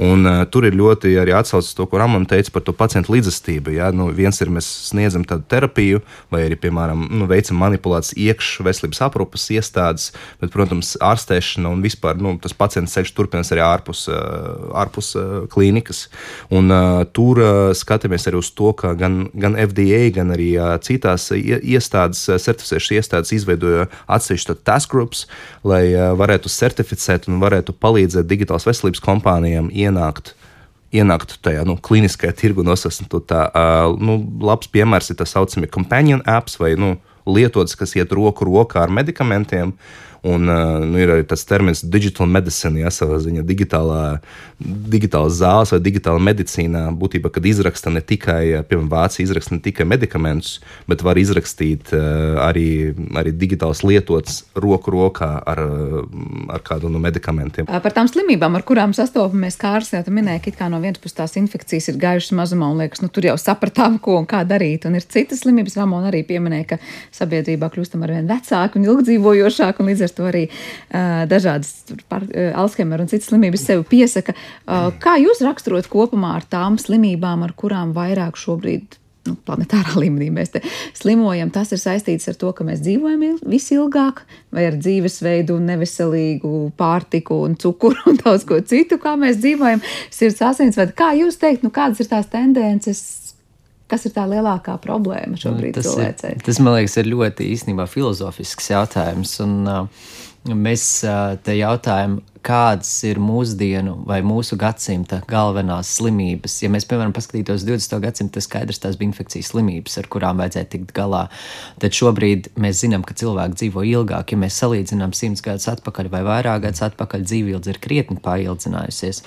Un, uh, tur ir ļoti arī atsaucas to, ko Ramon teica par to pacientu līdzestību. Ja? Nu, viens ir mēs sniedzam tādu terapiju, vai arī, piemēram, nu, veicam manipulācijas iekšā veselības aprūpas iestādes, bet, protams, ārstēšana un vispār nu, tas pacients ceļš turpinās arī ārpus, ārpus klīnikas. Un, uh, tur uh, skatāmies arī uz to, ka gan, gan FDA, gan arī uh, citās iestādes, certificēšanas iestādes izveidoja atsevišķu task groups, lai uh, varētu certificēt un varētu palīdzēt digitālās veselības kompānijām ienākt ienāktu tajā nu, kliniskajā tirgu nosasniegtu. Tā uh, nu, labs piemērs ir tā saucamie companion apps vai nu, lietotas, kas iet roku rokā ar medikamentiem. Uh, Un nu, ir arī tas termins digital medicine, ja savā ziņā digitālā, digitālā zāles vai digitāla medicīnā. Būtībā, kad izraksta ne tikai, piemēram, Vācija izraksta ne tikai medikamentus, bet var izrakstīt arī, arī digitāls lietots roku rokā ar, ar kādu no medikamentiem.
Par tām slimībām, ar kurām sastopamies, kā ārsts jau minēja, ka no vienas puses tās infekcijas ir gājušas mazumā, un liekas, nu tur jau sapratām, ko un kā darīt. Un ir citas slimības, Ramona arī pieminēja, ka sabiedrībā kļūstam ar vien vecāku un ilgdzīvojošāku, un līdz ar ar to arī uh, dažādas par, uh, Alzheimer un citas slimības sevi piesaka. Uh, kā jūs raksturot kopumā ar tām slimībām, ar kurām vairāk šobrīd nu, planetārā līmenī mēs slimojam, tas ir saistīts ar to, ka mēs dzīvojam visilgāk, vai ar dzīvesveidu, neveselīgu pārtiku un cukuru un daudz ko citu, kā mēs dzīvojam. Sirds asinsvadi, kā jūs teikt, nu, kādas ir tās tendences? Kas ir tā lielākā problēma šobrīd?
Tas, ir, tas, man liekas, ir ļoti īstenībā filozofisks jautājums. Un, uh, mēs uh, te jautājam, kādas ir mūsdienu vai mūsu gadsimta galvenās slimības. Ja mēs, piemēram, paskatītos 20. gadsimta, tad skaidrs tās bija infekcijas slimības, ar kurām vajadzēja tikt galā. Tad šobrīd mēs zinām, ka cilvēki dzīvo ilgāk. Ja mēs salīdzinām simts gadus atpakaļ vai vairāk gadus atpakaļ, dzīvildze ir krietni paildzinājusies.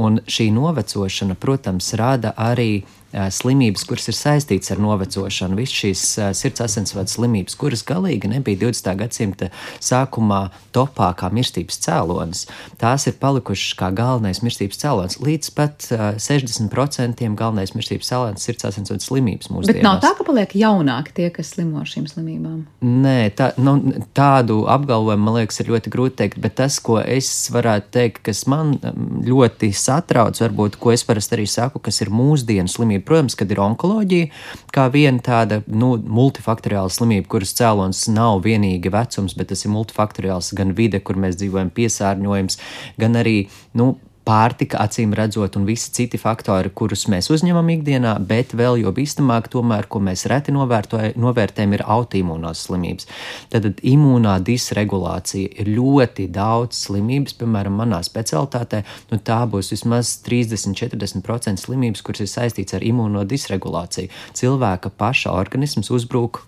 Un šī novecošana, protams, rada arī slimības, kuras ir saistītas ar novecošanu, visas šīs sirds asinsvadu slimības, kuras galīgi nebija 20. gadsimta sākumā topā kā mirstības cēlonis. Tās ir palikušas kā galvenais mirstības cēlonis. Līdz pat 60% galvenais mirstības cēlonis sirds asinsvadu slimības mūsdienās.
Bet nav tā, ka paliek jaunāki tie, kas slimo ar šīm slimībām?
Nē, tā, nu, tādu apgalvojumu man liekas ir ļoti grūti teikt, bet tas, ko es varētu teikt, kas man ļoti satrauc, varbūt, ko es parasti arī saku, kas ir mūsdienu slimība. Protams, kad ir onkoloģija, kā viena tāda nu, multifaktoriāla slimība, kuras cēlonis nav vienīgi vecums, bet tas ir multifaktoriāls gan vide, kur mēs dzīvojam, piesārņojums, gan arī nu, pārtika, acīm redzot, un visi citi faktori, kurus mēs uzņemam ikdienā, bet vēl jo bīstamāk, tomēr, ko mēs reti novērtējam, ir autoimūnās slimības. Tad imūnā disregulācija ir ļoti daudz slimības, piemēram, manā specialitātē, nu tā būs vismaz 30-40% slimības, kuras ir saistīts ar imūno disregulāciju. Cilvēka paša organisms uzbrūk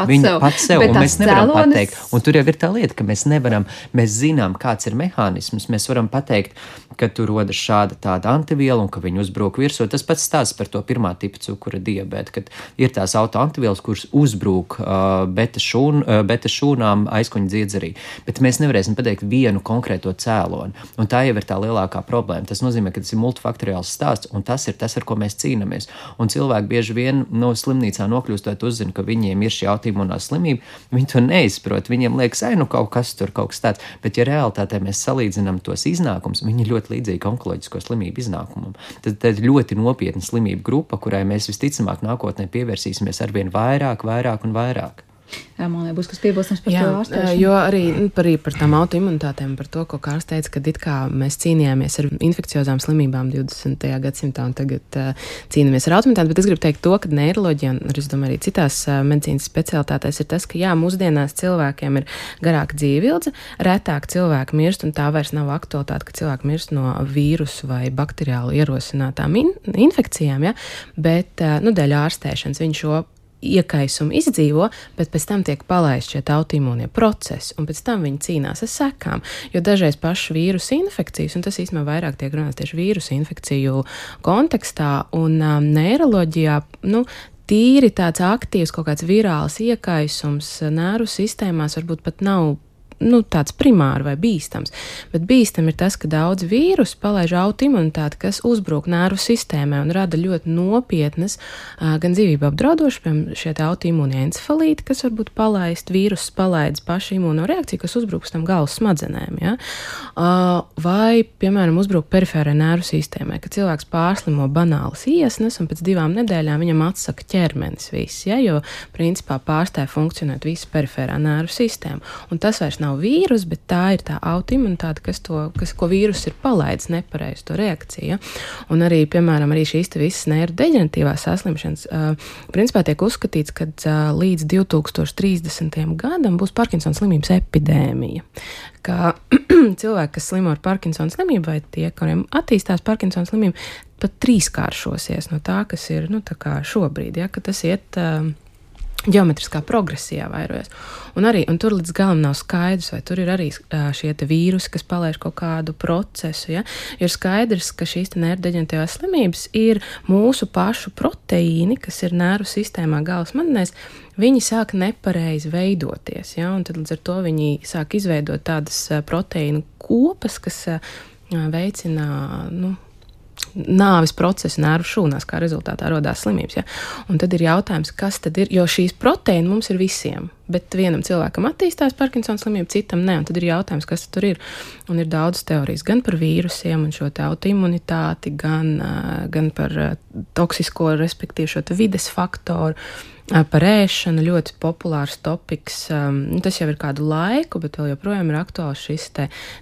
pats
viņa
sev.
pats sev,
Bet
un mēs nevaram
cēlonis-
pateikt. Un tur jau ir tā lieta, ka mēs nevaram, mēs zinām, kāds ir mehānisms. Mēs varam pateikt, ka tur rodas šāda tāda antiviela un ka viņi uzbrūk virsū. Tas pats stāsts par to pirmā tipa cukura diabētu, kad ir tās autoantivielas, kuras uzbrūk uh, beta, šūn, uh, beta šūnām aizkuņa dziedzerī. Bet mēs nevarēsim pateikt vienu konkrēto cēloni. Un tā jau ir tā lielākā problēma. Tas nozīmē, ka tas ir multifaktoriāls stāsts, un tas ir tas, ar ko mēs cīnāmies. Un cilvēki bieži vien no slimnīcā nokļūstot, uzzina, ka viņiem ir šī autoimūnā slimība. Viņi to neizprot. Viņiem liekas, ai, nu kaut kas tur, kaut kas tāds. Bet, ja realitātē mēs salīdzinām tos iznākumus, viņi ir ļoti līdzīgi onkoloģisko slimību iznākumam. Tad ir ļoti nopietna slimību grupa, kurai mēs visticamāk nākotnē pievērsīsimies arvien vairāk, vairāk un vairāk.
Man liekas, kas piebilstams par
Jā,
to ārstēšanu.
jo arī nu, par, par tām autoimunitātēm, par to, ko Kārs teica, ka it kā mēs cīnījāmies ar infekciozām slimībām 20. gadsimtā un tagad uh, cīnāmies ar autoimunitāti, bet es gribu teikt to, ka neiroloģija un es domāju, arī citās uh, medicīnas specialitātēs ir tas, ka jā, mūsdienās cilvēkiem ir garāka dzīvildze, retāk cilvēki mirst, un tā vairs nav aktualitāte, ka cilvēki mirst no vīrusu vai bakteriālu ierosinātām in infekcijām, ja? bet uh, nu, dēļ ārstēšanas viņi šo iekaisumu izdzīvo, bet pēc tam tiek palaisti šie autoimūnie procesi, un pēc tam viņi cīnās ar sekām. Jo dažreiz pašu vīrusu infekcijas, un tas īstenībā vairāk tiek runāts tieši vīrusu infekciju kontekstā un um, neiroloģijā, nu, tīri tāds aktīvs kaut kāds virāls iekaisums nervu sistēmās varbūt pat nav nu, tāds primāri vai bīstams. Bet bīstami ir tas, ka daudz vīrusu palaiž autoimunitāti, kas uzbruk nervu sistēmai un rada ļoti nopietnas, gan dzīvību apdraudošas, piemēram, šie autoimūnie encefalīti, kas var būt palaist, vīruss palaidz pašu imūno reakciju, kas uzbruk tam galvas smadzenēm. Ja? Vai, piemēram, uzbruk perifērai nervu sistēmai, kad cilvēks pārslimo banālas iesnas un pēc divām nedēļām viņam atsaka ķermenis viss, ja? jo principā pārstāja funkcionēt visa perifērā nervu sistēma. Un tas vairs nav nav vīrus, bet tā ir tā autoimunitāte, kas, to, kas ko vīrus ir palaidis nepareizi to reakciju. Un arī, piemēram, arī šīs visas neirodeģeneratīvās saslimšanas, uh, principā tiek uzskatīts, ka uh, līdz 2030. gadam būs Parkinsona slimības epidēmija. Ka cilvēki, kas slimo ar Parkinsona slimību, vai tie, kuriem attīstās Parkinsona slimība, pat trīskāršosies no tā, kas ir nu, tā šobrīd, ja, tas iet. Uh, ģeometriskā progresijā vairojas. Un, arī, un tur līdz galam nav skaidrs, vai tur ir arī šie vīrusi, kas palaiž kaut kādu procesu. Ja? Ir skaidrs, ka šīs nerdeģentīvās slimības ir mūsu pašu proteīni, kas ir nervu sistēmā galvas smadzenēs. Viņi sāk nepareizi veidoties, ja? un tad līdz ar to viņi sāk izveidot tādas proteīnu kopas, kas veicina. Nu, nāves procesu nervu šūnās, kā rezultātā radās slimības. Ja? Un tad ir jautājums, kas tad ir, jo šīs proteīna mums ir visiem. Bet vienam cilvēkam attīstās Parkinsona slimība, citam nē. Tad ir jautājums, kas tur ir. Un ir daudz teorijas gan par vīrusiem un šo autoimunitāti, gan, gan par toksisko, respektīvi šo vides faktoru. Par ēšanu ļoti populārs topiks. Um, tas jau ir kādu laiku, bet vēl joprojām ir aktuāls šis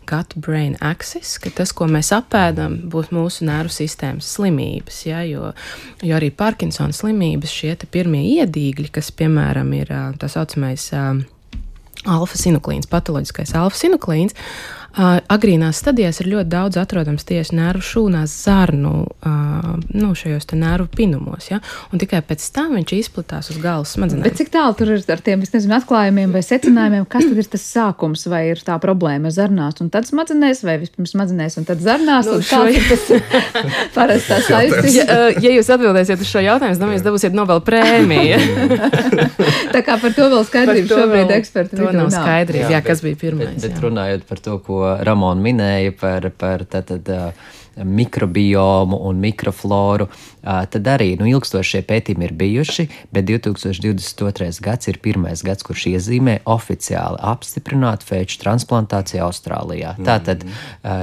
gut-brain axis, ka tas, ko mēs apēdam, būs mūsu nervu sistēmas slimības. Ja, jo, jo arī Parkinsona slimības šie pirmie iedīgļi, kas, piemēram, ir tā saucamais alfa-sinuklīns, patoloģiskais alfa-sinuklīns, agrīnās stadijās ir ļoti daudz atrodams tieši nervu šūnās, zarnu, nu, šajos nervu pinumos. Ja? Un tikai pēc tam viņš izplatās uz galvas smadzenēm.
Bet cik tālu tur ir ar tiem nezinu, atklājumiem vai secinājumiem, kas tad ir tas sākums, vai ir tā problēma zarnās un tad smadzenēs, vai vispirms smadzenēs un tad zarnās? Nu, šo... Tas parasti tas saistīts.
Ja, ja jūs atbildēsiet uz šo jautājumu, es domāju, jūs dabūsiet Nobel prēmiju.
tā kā par to vēl skaidrību šobrīd eksperti
to nav skaidrība, jā, kas bija pirmais.
Bet, bet runājot par to, ko Ramona minēja par, par tātad. Uh, mikrobiomu un mikrofloru, tad arī nu, ilgstošie pētījumi ir bijuši, bet 2022. gads ir pirmais gads, kurš iezīmē oficiāli apstiprinātu fēču transplantāciju Austrālijā. Mm -hmm. Tātad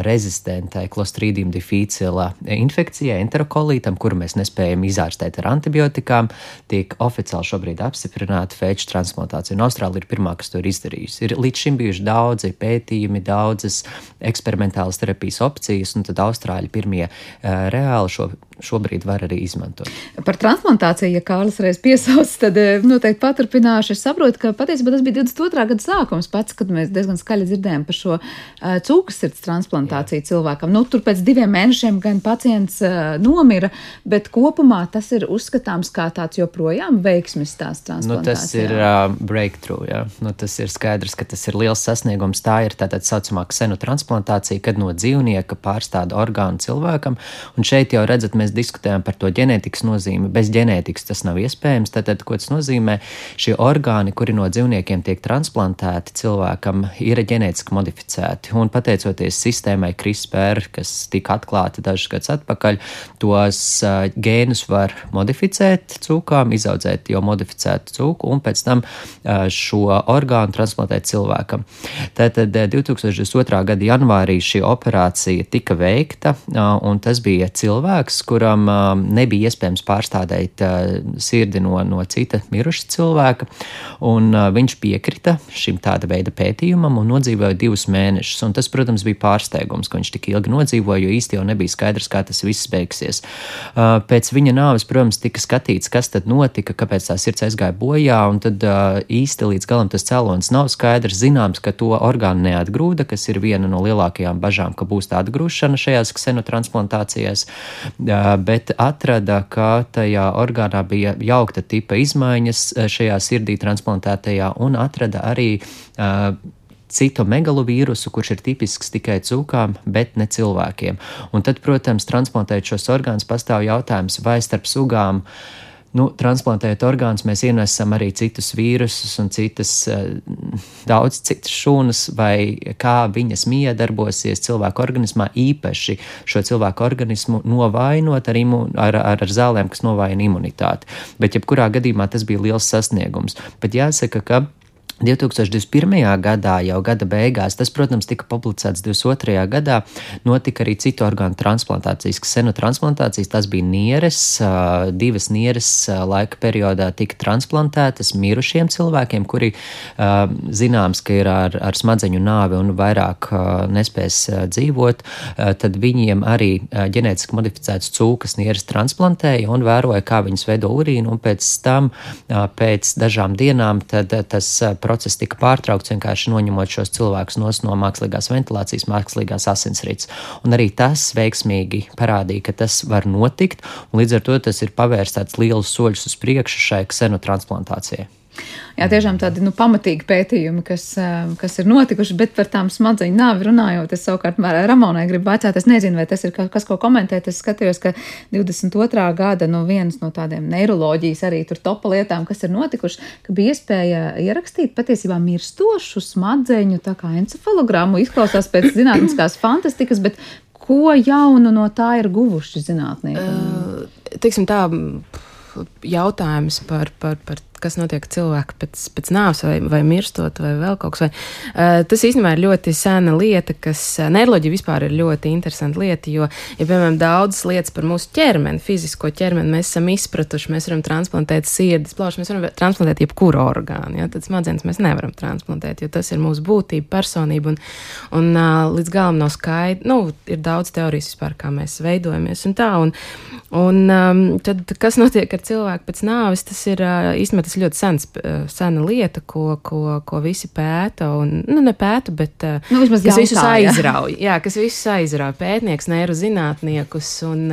rezistentai Clostridium difficile infekcijai, enterokolītam, kuru mēs nespējam izārstēt ar antibiotikām, tiek oficiāli šobrīd apstiprināta fēču transplantācija. Un Austrālija ir pirmā, kas to ir izdarījusi. Ir līdz šim bijuši daudzi pētījumi, daudzas eksperimentālas terapijas opcijas, un tad materiāli pirmie eh, reāli šo, šobrīd var arī izmantot.
Par transplantāciju, ja Kārlis reiz piesauc, tad eh, noteikti paturpināšu. Es saprotu, ka patiesībā tas bija 22. gada sākums pats, kad mēs diezgan skaļi dzirdējām par šo uh, cūkasirds transplantāciju Jā. cilvēkam. Nu, tur pēc diviem mēnešiem gan pacients uh, nomira, bet kopumā tas ir uzskatāms kā tāds joprojām veiksmes tās transplantācijas.
Nu, tas ir uh, breakthrough, jā. Nu, tas ir skaidrs, ka tas ir liels sasniegums. Tā ir tā tā saucamā ksenu transplantācija, kad no dzīvnieka pārstāda orgānu cilvēkam. Un šeit jau redzat, mēs diskutējam par to ģenētikas nozīmi. Bez ģenētikas tas nav iespējams. Tātad, ko tas nozīmē? Šie orgāni, kuri no dzīvniekiem tiek transplantēti cilvēkam, ir ģenētiski modificēti. Un pateicoties sistēmai CRISPR, kas tika atklāta dažus gadus atpakaļ, tos uh, gēnus var modificēt cūkām, izaudzēt jau modificētu cūku un pēc tam uh, šo orgānu transplantēt cilvēkam. Tātad 2022. gada janvārī šī operācija tika veikta un tas bija cilvēks, kuram nebija iespējams pārstādīt sirdi no, no cita miruša cilvēka, un viņš piekrita šim tāda veida pētījumam un nodzīvoja divus mēnešus. Un tas, protams, bija pārsteigums, ka viņš tik ilgi nodzīvoja, jo īsti jau nebija skaidrs, kā tas viss beigsies. Pēc viņa nāves, protams, tika skatīts, kas tad notika, kāpēc tā sirds aizgāja bojā, un tad īsti līdz galam tas cēlonis nav skaidrs. Zināms, ka to orgānu neatgrūda, kas ir viena no lielākajām bažām, ka būs tāda grūšana šajās ksenotransplantācijās, bet atrada, ka tajā orgānā bija jaukta tipa izmaiņas šajā sirdī transplantētajā un atrada arī citomegalovīrusu, kurš ir tipisks tikai cūkām, bet ne cilvēkiem. Un tad, protams, transplantējot šos orgānus, pastāv jautājums, vai starp sugām uh, nu, transplantējot orgānus, mēs ienesam arī citus vīrusus un citas, eh, daudz citas šūnas, vai kā viņas miedarbosies cilvēku organismā, īpaši šo cilvēku organismu novainot ar, imu, ar, ar, ar zālēm, kas novājina imunitāti. Bet jebkurā gadījumā tas bija liels sasniegums. Bet jāsaka, ka 2021. gadā, jau gada beigās, tas, protams, tika publicēts 22. gadā, notika arī citu orgānu transplantācijas, kas senu transplantācijas, tas bija nieres, divas nieres laika periodā tika transplantētas mirušiem cilvēkiem, kuri zināms, ka ir ar, ar smadzeņu nāvi un vairāk nespēs dzīvot, tad viņiem arī ģenētiski modificētas cūkas nieres transplantēja un vēroja, kā viņas veido urīnu, un pēc tam, pēc dažām dienām, tad tas process tika pārtraukts, vienkārši noņemot šos cilvēkus no mākslīgās ventilācijas, mākslīgās asinsrites. Un arī tas veiksmīgi parādīja, ka tas var notikt, un līdz ar to tas ir pavērsts tāds liels soļus uz priekšu šai ksenotransplantācijai.
Jā, tiešām tādi nu, pamatīgi pētījumi, kas, eh, kas ir notikuši, bet par tām smadzeņu nāvi runājot, es savukārt Ramonai gribu vaicāt, es nezinu, vai tas ir kas, ko komentēt. Es skatījos, ka 22. gada nu, viens no tādiem neiroloģijas arī tur topa lietām, kas ir notikuši, ka bija iespēja ierakstīt patiesībā mirstošu smadzeņu encefalogramu. Izklausās pēc zinātniskās fantastikas, bet ko jaunu no tā ir guvuši zinātnieki? Uh,
teiksim tā jautājums par, par, par kas notiek cilvēku pēc, pēc nāves, vai, vai mirstot, vai vēl kaut kas. Vai, uh, tas īstenībā ir ļoti sena lieta, kas uh, neiroloģija vispār ir ļoti interesanta lieta, jo, ja, piemēram, daudzas lietas par mūsu ķermeni, fizisko ķermeni mēs esam izpratuši, mēs varam transplantēt sirdis, plaušas, mēs varam transplantēt jebkuru orgānu, ja, tad smadzenes mēs nevaram transplantēt, jo tas ir mūsu būtība, personība, un, un uh, līdz galam nav skaidrs, nu, ir daudz teorijas vispār, kā mēs veidojamies un tā, un, un um, tad, kas notiek ar cilvēku pēc nāves, tas ir īstenībā tas ir ļoti sens, sena lieta, ko, ko, ko visi pēta. Un, nu, ne pēta, bet
nu,
kas
jautā,
visus aizrauj. Jā, kas visus aizrauj. Pētnieks, neirozinātniekus un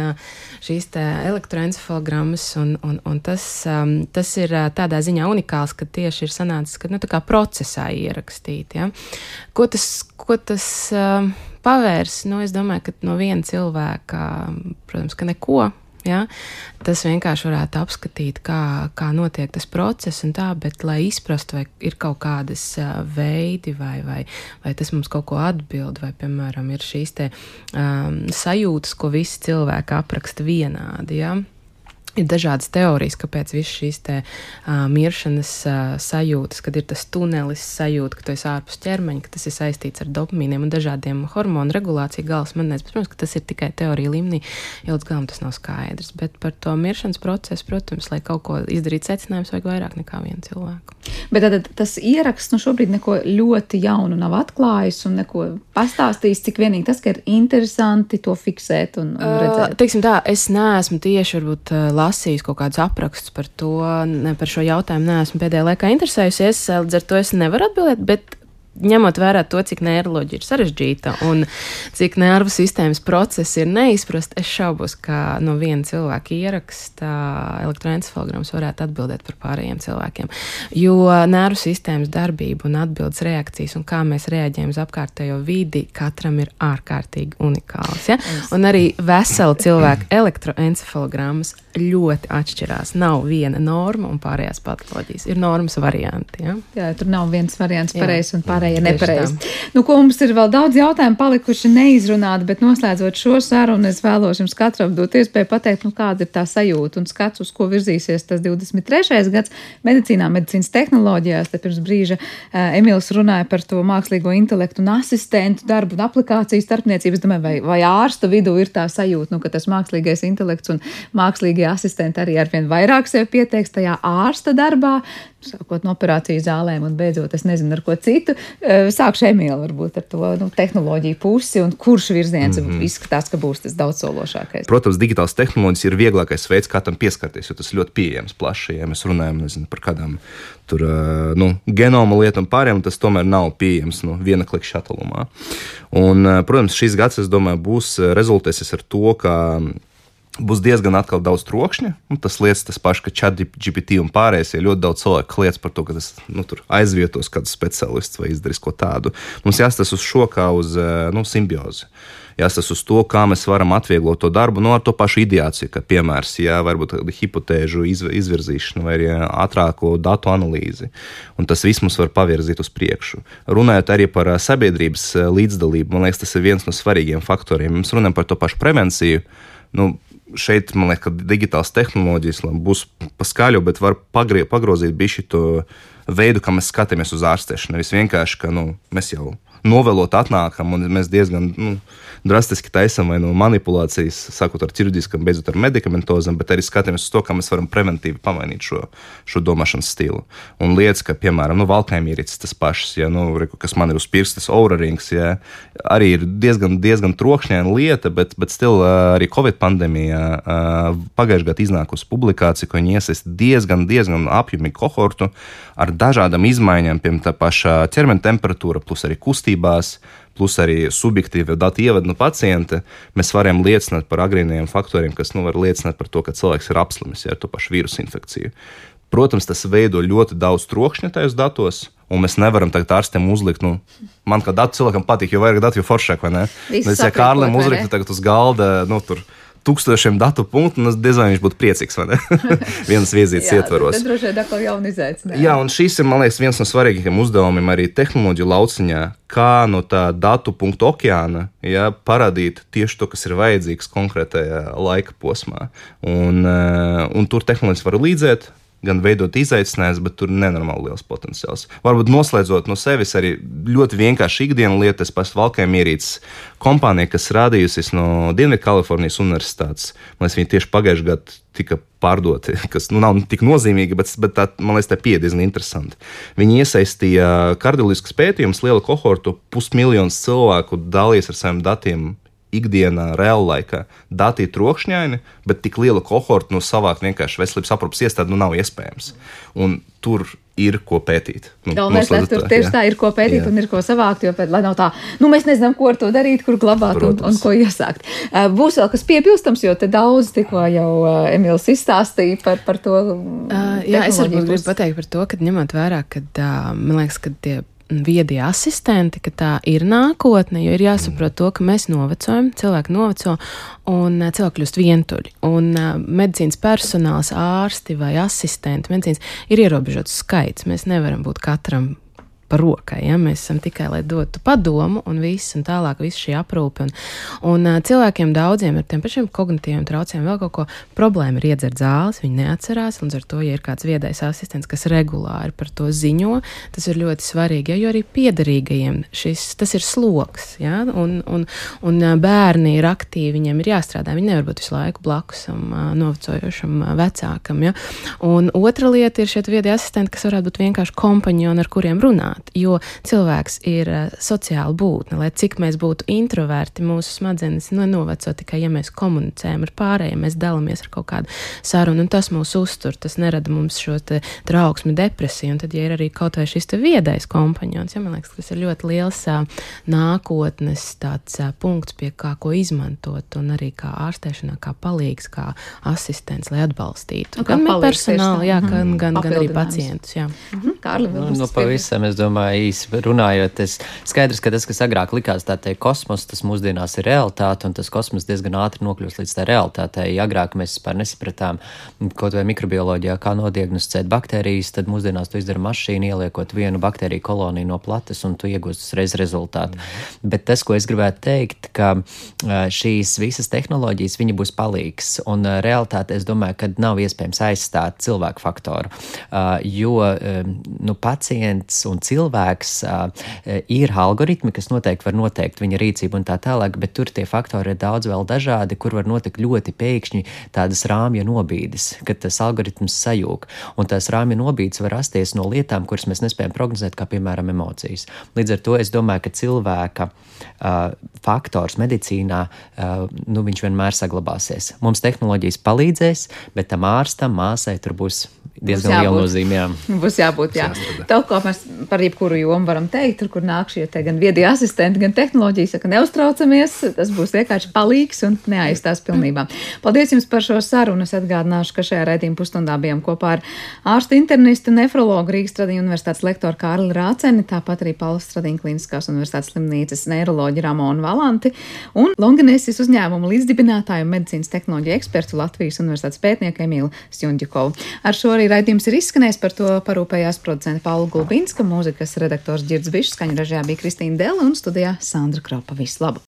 šīs elektroencefalogrammas. Un, un, un tas, tas ir tādā ziņā unikāls, ka tieši ir sanācis, ka nu, procesā ierakstīt. Ja? Ko tas, ko tas uh, pavērs? Nu, es domāju, ka no viena cilvēka, protams, ka neko. Ja? Tas vienkārši varētu apskatīt, kā, kā notiek tas process, tā, bet, lai izprastu, vai ir kaut kādas veidi, vai, vai, vai tas mums kaut ko atbild, vai, piemēram, ir šīs te, um, sajūtas, ko visi cilvēki apraksta vienādi. Ja? Ir dažādas teorijas, kāpēc visas šīs te, uh, miršanas uh, sajūtas, kad ir tas tunelis sajūta, ka tu esi ārpus ķermeņa, ka tas ir saistīts ar dopamīniem un dažādiem hormonu regulāciju galas manēs. Protams, ka tas ir tikai teorija līmenī, jo līdz galam tas nav skaidrs. Bet par to miršanas procesu, protams, lai kaut ko izdarītu secinājumus, vajag vairāk nekā vienu cilvēku.
Bet tad tas ieraksts nu šobrīd neko ļoti jaunu nav atklājis un neko pastāstījis, cik vienīgi tas, ka ir interesanti to fiksēt un, un redzēt.
Uh, teiksim tā, es neesmu tieši varbūt uh, lasījis kaut kādus aprakstus par to, ne, par šo jautājumu neesmu pēdējā laikā interesējusies. Līdz ar to es nevaru atbildēt, bet ņemot vērā to, cik neiroloģija ir sarežģīta un cik nervu sistēmas procesi ir neizprast, es šaubos, ka no viena cilvēka ieraksta elektroencefalograms varētu atbildēt par pārējiem cilvēkiem. Jo nervu sistēmas darbība un atbildes reakcijas un kā mēs reaģējam uz apkārtējo vidi, katram ir ārkārtīgi unikāls. Ja? Un arī vesela cilvēka elektroencefalogrammas ļoti atšķirās. Nav viena norma un pārējās patoloģijas. Ir normas varianti. Ja?
Jā, tur nav viens variants pareizs un pārējais pārējie nepareizi. Nu, ko mums ir vēl daudz jautājumu palikuši neizrunāti, bet noslēdzot šo sarunu, es vēlos jums katram dot iespēju pateikt, nu, kāda ir tā sajūta un skats, uz ko virzīsies tas 23. gads medicīnā, medicīnas tehnoloģijās. Te pirms brīža uh, Emīls runāja par to mākslīgo intelektu un asistentu darbu un aplikāciju starpniecības. Domāju, vai, vai ārstu vidū ir tā sajūta, nu, ka tas mākslīgais intelekts un mākslīgie asistenti arī arvien vairāk sev pieteiks tajā ārsta darbā sākot no operāciju zālēm un beidzot, es nezinu, ar ko citu. Sākšu Emīlu varbūt ar to nu, tehnoloģiju pusi un kurš virziens mm -hmm. izskatās, ka būs tas daudzsološākais.
Protams, digitāls tehnoloģijas ir vieglākais veids, kā tam pieskarties, jo tas ļoti pieejams plaši. Ja mēs runājam nezinu, par kādām tur, nu, genoma lietām pārējām, tas tomēr nav pieejams nu, viena klikšķa attālumā. Un, protams, šis gads, es domāju, būs rezultēsies ar to, ka būs diezgan daudz trokšņa. Tas liekas tas pats, ka ChatGPT un pārējie ļoti daudz cilvēku lietas par to, ka tas nu, aizvietos kādu speciālistu vai izdarīs ko tādu. Mums jāstas uz šo kā uz eh, nu, simbiozi. Jāstas uz to, kā mēs varam atvieglot to darbu, no nu, ar to pašu ideāciju, kā piemērs, jā, varbūt hipotēžu izvirzīšanu vai ātrāko datu analīzi. Un tas viss mums var pavirzīt uz priekšu. Runājot arī par eh, sabiedrības eh, līdzdalību, man liekas, tas ir viens no svarīgiem faktoriem. Mēs runājam par to pašu prevenciju. Nu, šeit, man liekas, ka digitālās tehnoloģijas būs paskaļo, bet var pagrie, pagrozīt bišķi to veidu, kā mēs skatāmies uz ārstēšanu. Nevis vienkārši, ka nu, mēs jau novelot atnākam un mēs diezgan. Nu, drastiski taisām vai no manipulācijas, sākot ar ķirurģiskām, beidzot ar medikamentozēm, bet arī skatāmies uz to, kā mēs varam preventīvi pamainīt šo, šo domāšanas stilu. Un lietas, ka, piemēram, nu, valkājumierīces tas pašs, ja, nu, kas man ir uz pirkstas, aura rings, ja, arī ir diezgan, diezgan trokšņaina lieta, bet, bet stil arī Covid pandēmijā pagājušajā gadā iznākusi publikācija, ko viņi iesaist diezgan, diezgan apjomīgu kohortu ar dažādām izmaiņām, piemēram, tā paša ķermeņa temperatūra, plus arī kustībās, plus arī subjektīva datu ievada no pacienta, mēs varam liecināt par agrīniem faktoriem, kas nu, var liecināt par to, ka cilvēks ir apslimis ar to pašu vīrusu infekciju. Protams, tas veido ļoti daudz trokšņa tajos datos, un mēs nevaram tagad ārstiem uzlikt, nu, man kā datu cilvēkam patīk, jo vairāk datu, jo foršāk, vai ne? Bet, ja Kārlim uzlikt tagad uz galda, nu, tur tūkstošiem datu punktu, un es diez vai viņš būtu priecīgs. Vienas vizītes ietvaros.
Tas droši vien atkal jauna izaicinājuma.
Jā, un šis ir, man liekas, viens no svarīgākajiem uzdevumiem arī tehnoloģiju lauciņā, kā no tā datu punktu okeāna ja, parādīt tieši to, kas ir vajadzīgs konkrētajā laika posmā. Un, eh, un tur tehnoloģijas var līdzēt, gan veidot izaicinājumus, bet tur ir nenormāli liels potenciāls. Varbūt noslēdzot no sevis arī ļoti vienkārši ikdienas lietas, pēc valkājiem ierīces kompānija, kas rādījusies no Dienvidkalifornijas Universitātes. Man liekas, viņi tieši pagājušajā gadā tika pārdoti, kas nu, nav tik nozīmīgi, bet, bet tā, man liekas, tā pieeja diezgan interesanti. Viņi iesaistīja kardioloģiskas pētījumus, lielu kohortu, pusmiljonu cilvēku dalījās ar saviem datiem ikdienā, reāla laikā. Dati ir trokšņaini, bet tik liela kohorta no savākt vienkārši veselības aprūpas iestādi nu nav iespējams. Un tur ir ko pētīt. Nu,
Galvenais, lai tur tieši
jā.
tā ir ko pētīt
Jā.
un ir ko savākt, jo, pēc- lai nav tā, nu mēs nezinām, ko ar to darīt, kur glabāt un, un
Protams.
ko iesākt. Uh, Būs vēl kas piebilstams, jo te daudz tikko jau uh, Emīls izstāstīja par, par to.
Uh, jā, es varbūt gribu pateikt par to, ka ņemot vērā, ka uh, man liekas, ka tie viedie asistenti, ka tā ir nākotne, jo ir jāsaprot to, ka mēs novecojam, cilvēki noveco un uh, cilvēki kļūst vientuļi. Un uh, medicīnas personāls, ārsti vai asistenti, medicīnas ir ierobežots skaits. Mēs nevaram būt katram pa rokai. Ja? Mēs esam tikai, lai dotu padomu, un viss, un tālāk viss šī aprūpe. Un, un uh, cilvēkiem daudziem ar tiem pašiem kognitīviem traucējumiem vēl kaut ko problēma ir iedzert zāles, viņi neatcerās, un ar to, ja ir kāds viedais asistents, kas regulāri par to ziņo, tas ir ļoti svarīgi, ja? jo arī piederīgajiem šis, tas ir sloks, ja? un, un, un bērni ir aktīvi, viņiem ir jāstrādā, viņi nevar būt visu laiku blakus uh, novecojošam vecākam. Ja? Un otra lieta ir šie viedie asistenti, kas varētu būt vienkārši kompanjoni, ar kuriem runāt runāt, jo cilvēks ir uh, sociāla būtne. Lai cik mēs būtu introverti, mūsu smadzenes nu, noveco tikai, ja mēs komunicējam ar pārējiem, mēs dalāmies ar kaut kādu sarunu, un tas mūs uztur, tas nerada mums šo trauksmi, depresiju. Un tad, ja ir arī kaut vai šis viedais kompanions, ja man liekas, tas ir ļoti liels nākotnes tāds punkts, pie kā ko izmantot, un arī kā ārstēšanā, kā palīgs, kā asistents, lai atbalstītu
Nu, kā
gan personālu, jā, gan, gan, gan arī pacientus. Jā.
Kārli,
Nu,
vēl
nu,
būs
pavisam, es domāju, īsi runājot, es skaidrs, ka tas, kas agrāk likās tā teikt kosmos, tas mūsdienās ir realitāte, un tas kosmos diezgan ātri nokļūst līdz tā realitātei. Ja agrāk mēs vispār nesapratām, kaut vai mikrobioloģijā, kā nodiagnosticēt baktērijas, tad mūsdienās to izdara mašīna, ieliekot vienu baktēriju koloniju no plates, un tu iegūsi uzreiz rezultātu. Mm. Bet tas, ko es gribētu teikt, ka šīs visas tehnoloģijas, viņi būs palīgs, un realitāte, es domāju, ka nav iespējams aizstāt cilvēku faktoru, jo nu, pacients un cilvēks ā, ir algoritmi, kas noteikti var noteikt viņa rīcību un tā tālāk, bet tur tie faktori ir daudz vēl dažādi, kur var notikt ļoti pēkšņi tādas rāmja nobīdes, kad tas algoritms sajūg. Un tās rāmja nobīdes var rasties no lietām, kuras mēs nespējam prognozēt, kā piemēram emocijas. Līdz ar to es domāju, ka cilvēka uh, faktors medicīnā, uh, nu, viņš vienmēr saglabāsies. Mums tehnoloģijas palīdzēs, bet tam ārstam, māsai tur būs diezgan liela nozīme. Jā.
Būs jābūt, jā. Tā kā mēs par jebkuru jomu varam teikt, tur, kur nāk šie gan viedie asistenti, gan tehnoloģijas, ka neuztraucamies, tas būs vienkārši palīgs un neaizstās pilnībā. Paldies jums par šo sarunu. Es atgādināšu, ka šajā raidījuma pusstundā bijām kopā ar ārstu internistu, nefrologu Rīgas Tradiņu universitātes lektoru Kārli Rāceni, tāpat arī Paulas Tradiņu kliniskās universitātes slimnīcas neiroloģi Ramonu Valanti un Longinesis uzņēmumu līdzdibinātāju medicīnas tehnoloģiju ekspertu Latvijas universitātes pētnieku Emīlu Stjundģikovu. Ar šo arī raidījums ir izskanējis, par to parūpējās producenta Paula Gulbinska, mūzikas redaktors Girds Bišs, skaņu režijā bija Kristīna Dela un studijā Sandra Kropa. Visu labu!